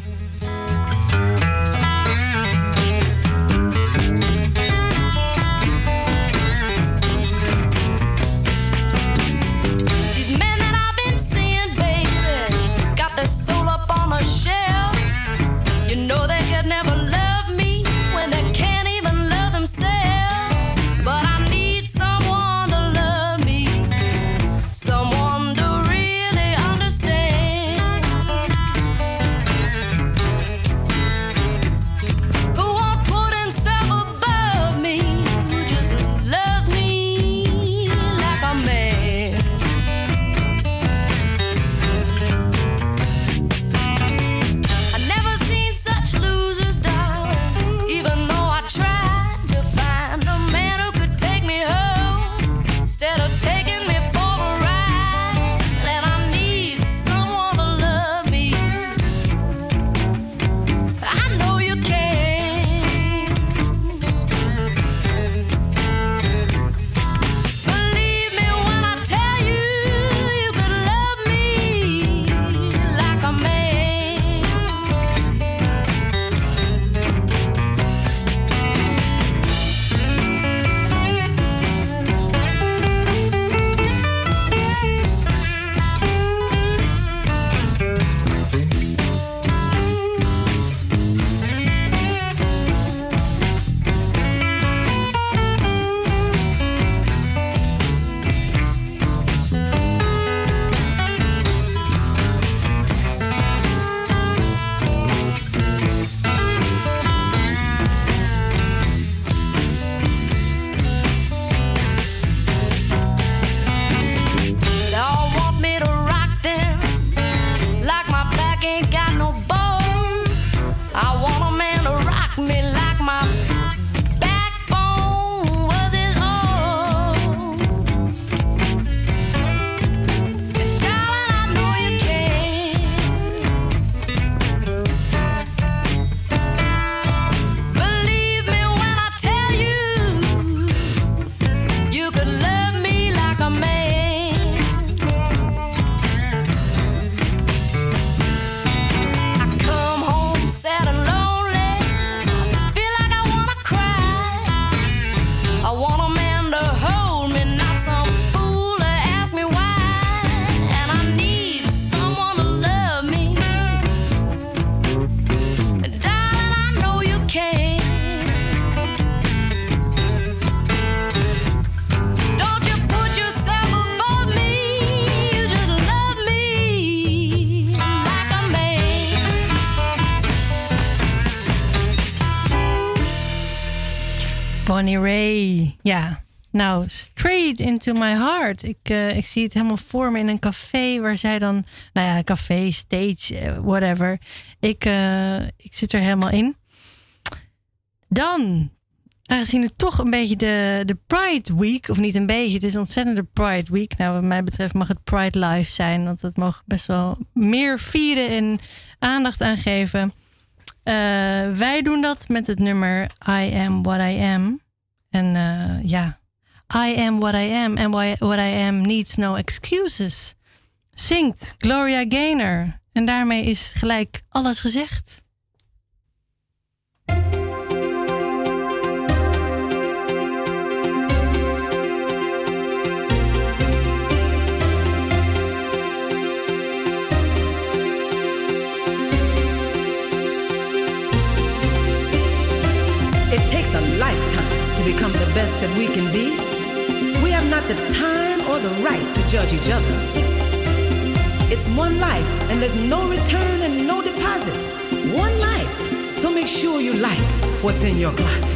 Nou, straight into my heart. Ik, eh, ik zie het helemaal voor me in een café waar zij dan, nou ja, café, stage, eh, whatever. Ik, eh, ik zit er helemaal in. Dan aangezien het toch een beetje de, de Pride Week, of niet een beetje, het is ontzettend de Pride Week. Nou, wat mij betreft mag het Pride Life zijn, want dat mag best wel meer vieren en aandacht aan geven. Wij doen dat met het nummer I Am What I Am. En ja, I am what I am and why- what I am needs no excuses. Zingt Gloria Gaynor. En daarmee is gelijk alles gezegd. It takes a lifetime to become the best that we can be. Not the time or the right to judge each other. It's one life, and there's no return and no deposit. One life. So make sure you like what's in your closet.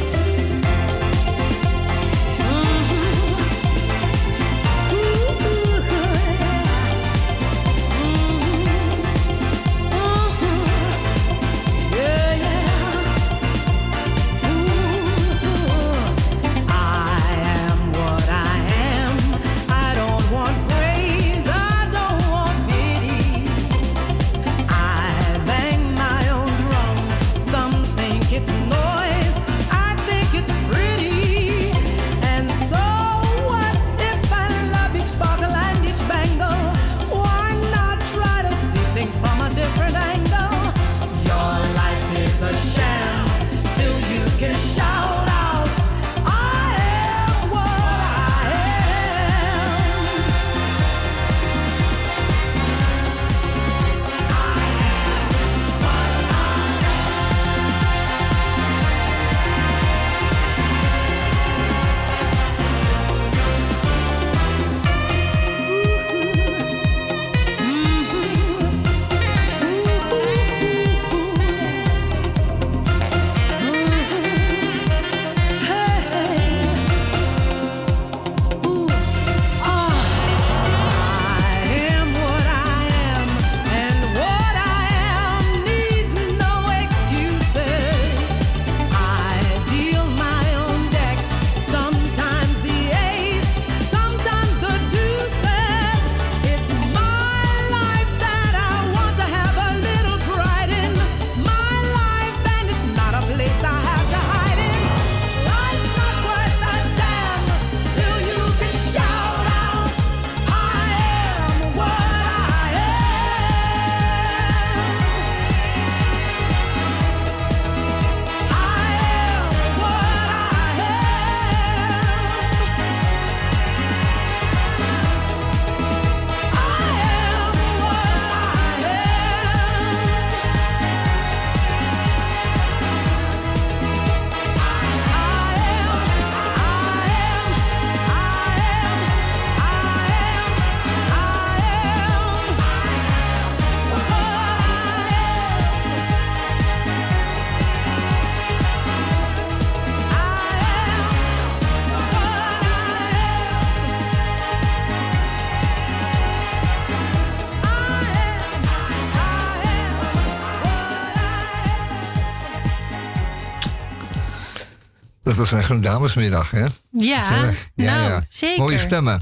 Was een damesmiddag, hè? Ja, nou, zeker. Mooie stemmen.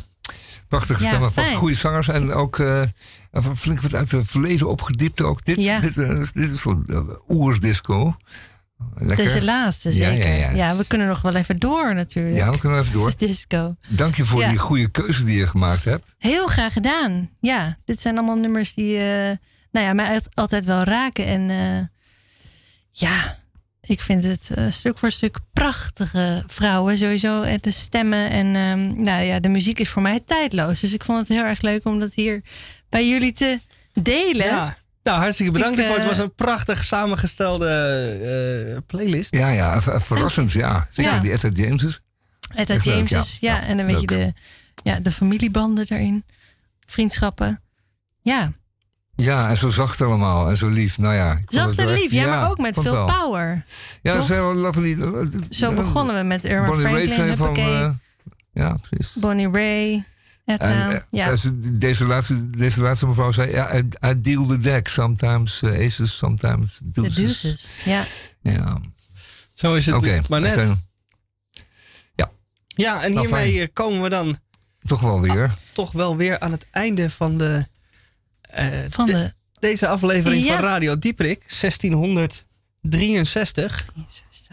Prachtige stemmen. Goede zangers. En ook even flink wat uit het verleden opgediept. Ook dit, dit, eh, dit is zo'n uh, oersdisco. Lekker. Deze laatste, Ja, zeker. ja, ja. we kunnen nog wel even door natuurlijk. Ja, we kunnen even door. Disco. Dank je voor die goede keuze die je gemaakt hebt. Heel graag gedaan. Ja, dit zijn allemaal nummers die nou ja, mij altijd wel raken. En ja, ik vind het eh, stuk voor stuk prachtige vrouwen sowieso. En de stemmen en ehm, nou ja, de muziek is voor mij tijdloos. Dus ik vond het heel erg leuk om dat hier bij jullie te delen. Ja. Nou, hartstikke bedankt Ik, ervoor. Het eh, was een prachtig samengestelde eh, playlist. Ja, ja, ver- verrassend, ja. Zeker Ja. die Etta Jameses. Etta leuk, Jameses, ja. En een beetje de, ja, de familiebanden erin. Vriendschappen. Ja, Ja, en zo zacht allemaal en zo lief. Nou ja, ik vond zacht het en lief. Ja, maar ook met veel wel. power. Ja, Toch? ze zijn wel lovely. Zo Ja, begonnen we met Irma Bonnie Franklin, van... eh, ja, precies. Bonnie Ray. En, eh, ja. deze, laatste, deze laatste mevrouw zei... Ja, I, I deal the deck. Sometimes uh, aces, sometimes de deuces. deuces. Ja. Ja. Zo is het Oké, maar net. zijn- Ja, en Nou, hiermee fijn. eh, komen we dan Toch wel weer. toch wel weer aan het einde van de, eh, Van de- de- deze aflevering Ja. van Radio Dieprik, 1663.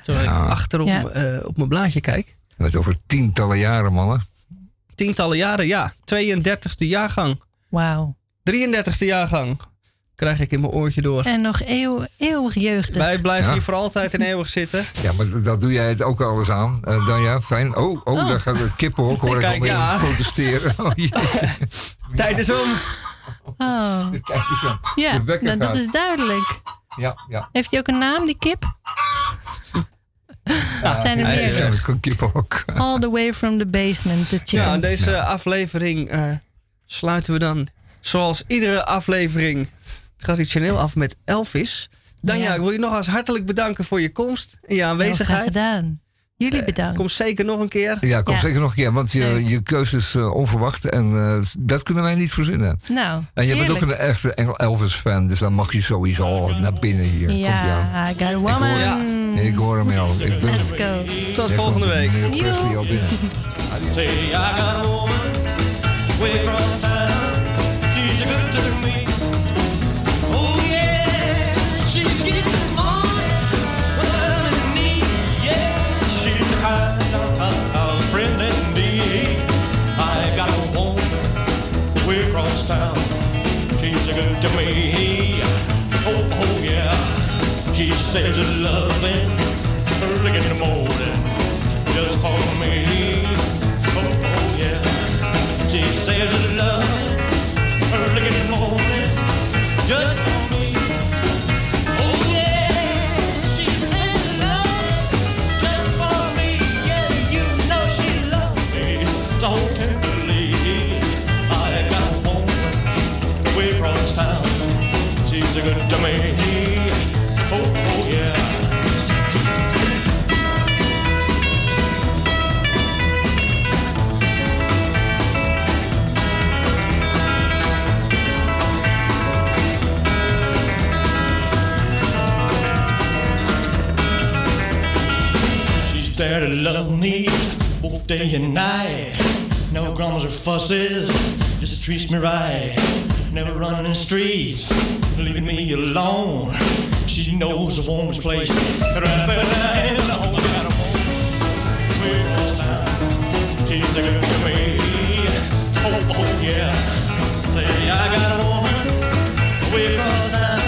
Terwijl Ja. ik achterom Ja. eh, op mijn blaadje kijk. Met over tientallen jaren, mannen. Tientallen jaren, ja. 32e jaargang. Wauw. 33e jaargang. Krijg ik in mijn oortje door. En nog eeuw, eeuwig jeugdig. Wij blijven Ja. hier voor altijd en eeuwig zitten. Ja, maar dat doe jij het ook alles aan. Eh, dan ja, fijn. Oh, oh, Oh. daar gaat de kippenhok. Hoor ik Kijk, al mee ja. protesteren. Oh. Tijd is om. Oh. Ja, De nou, dat is duidelijk. Ja, ja. Heeft hij ook een naam, die kip? Zijn er meer? ook. All the way from the basement, the chickens. Ja, deze aflevering eh, sluiten we dan, zoals iedere aflevering, traditioneel af met Elvis. Danja, Ja. ik wil je nogmaals hartelijk bedanken voor je komst en je Heel graag aanwezigheid. gedaan. Jullie bedankt. Kom zeker nog een keer. Ja, kom Ja. zeker nog een keer, want je, je keuze is eh, onverwacht en eh, dat kunnen wij niet verzinnen. Nou, En je bent ook een echte Engel- Elvis-fan, dus dan mag je sowieso al naar binnen hier. Ja, I got a Ik woman. hoor, ik hoor hem al. Ik ben, Let's go. Tot volgende week. Presley al binnen. Town. She's a good to me. Oh, oh yeah. She says her loving early in the morning just for me. Oh, oh yeah. She says her love early in the morning just She's a good to me. Oh yeah. She's there to love me both day and night. No grumbles or fusses, just treats me right. Never running streets, leaving me alone. She knows the warmest place right there in the home. I got a town. She's a good to me. Oh, oh yeah. Say I got a woman way across town.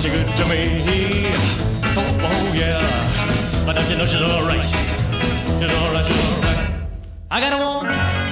She's good to me. Oh, oh yeah. But don't you know she's alright? She's alright, she's alright. I got a woman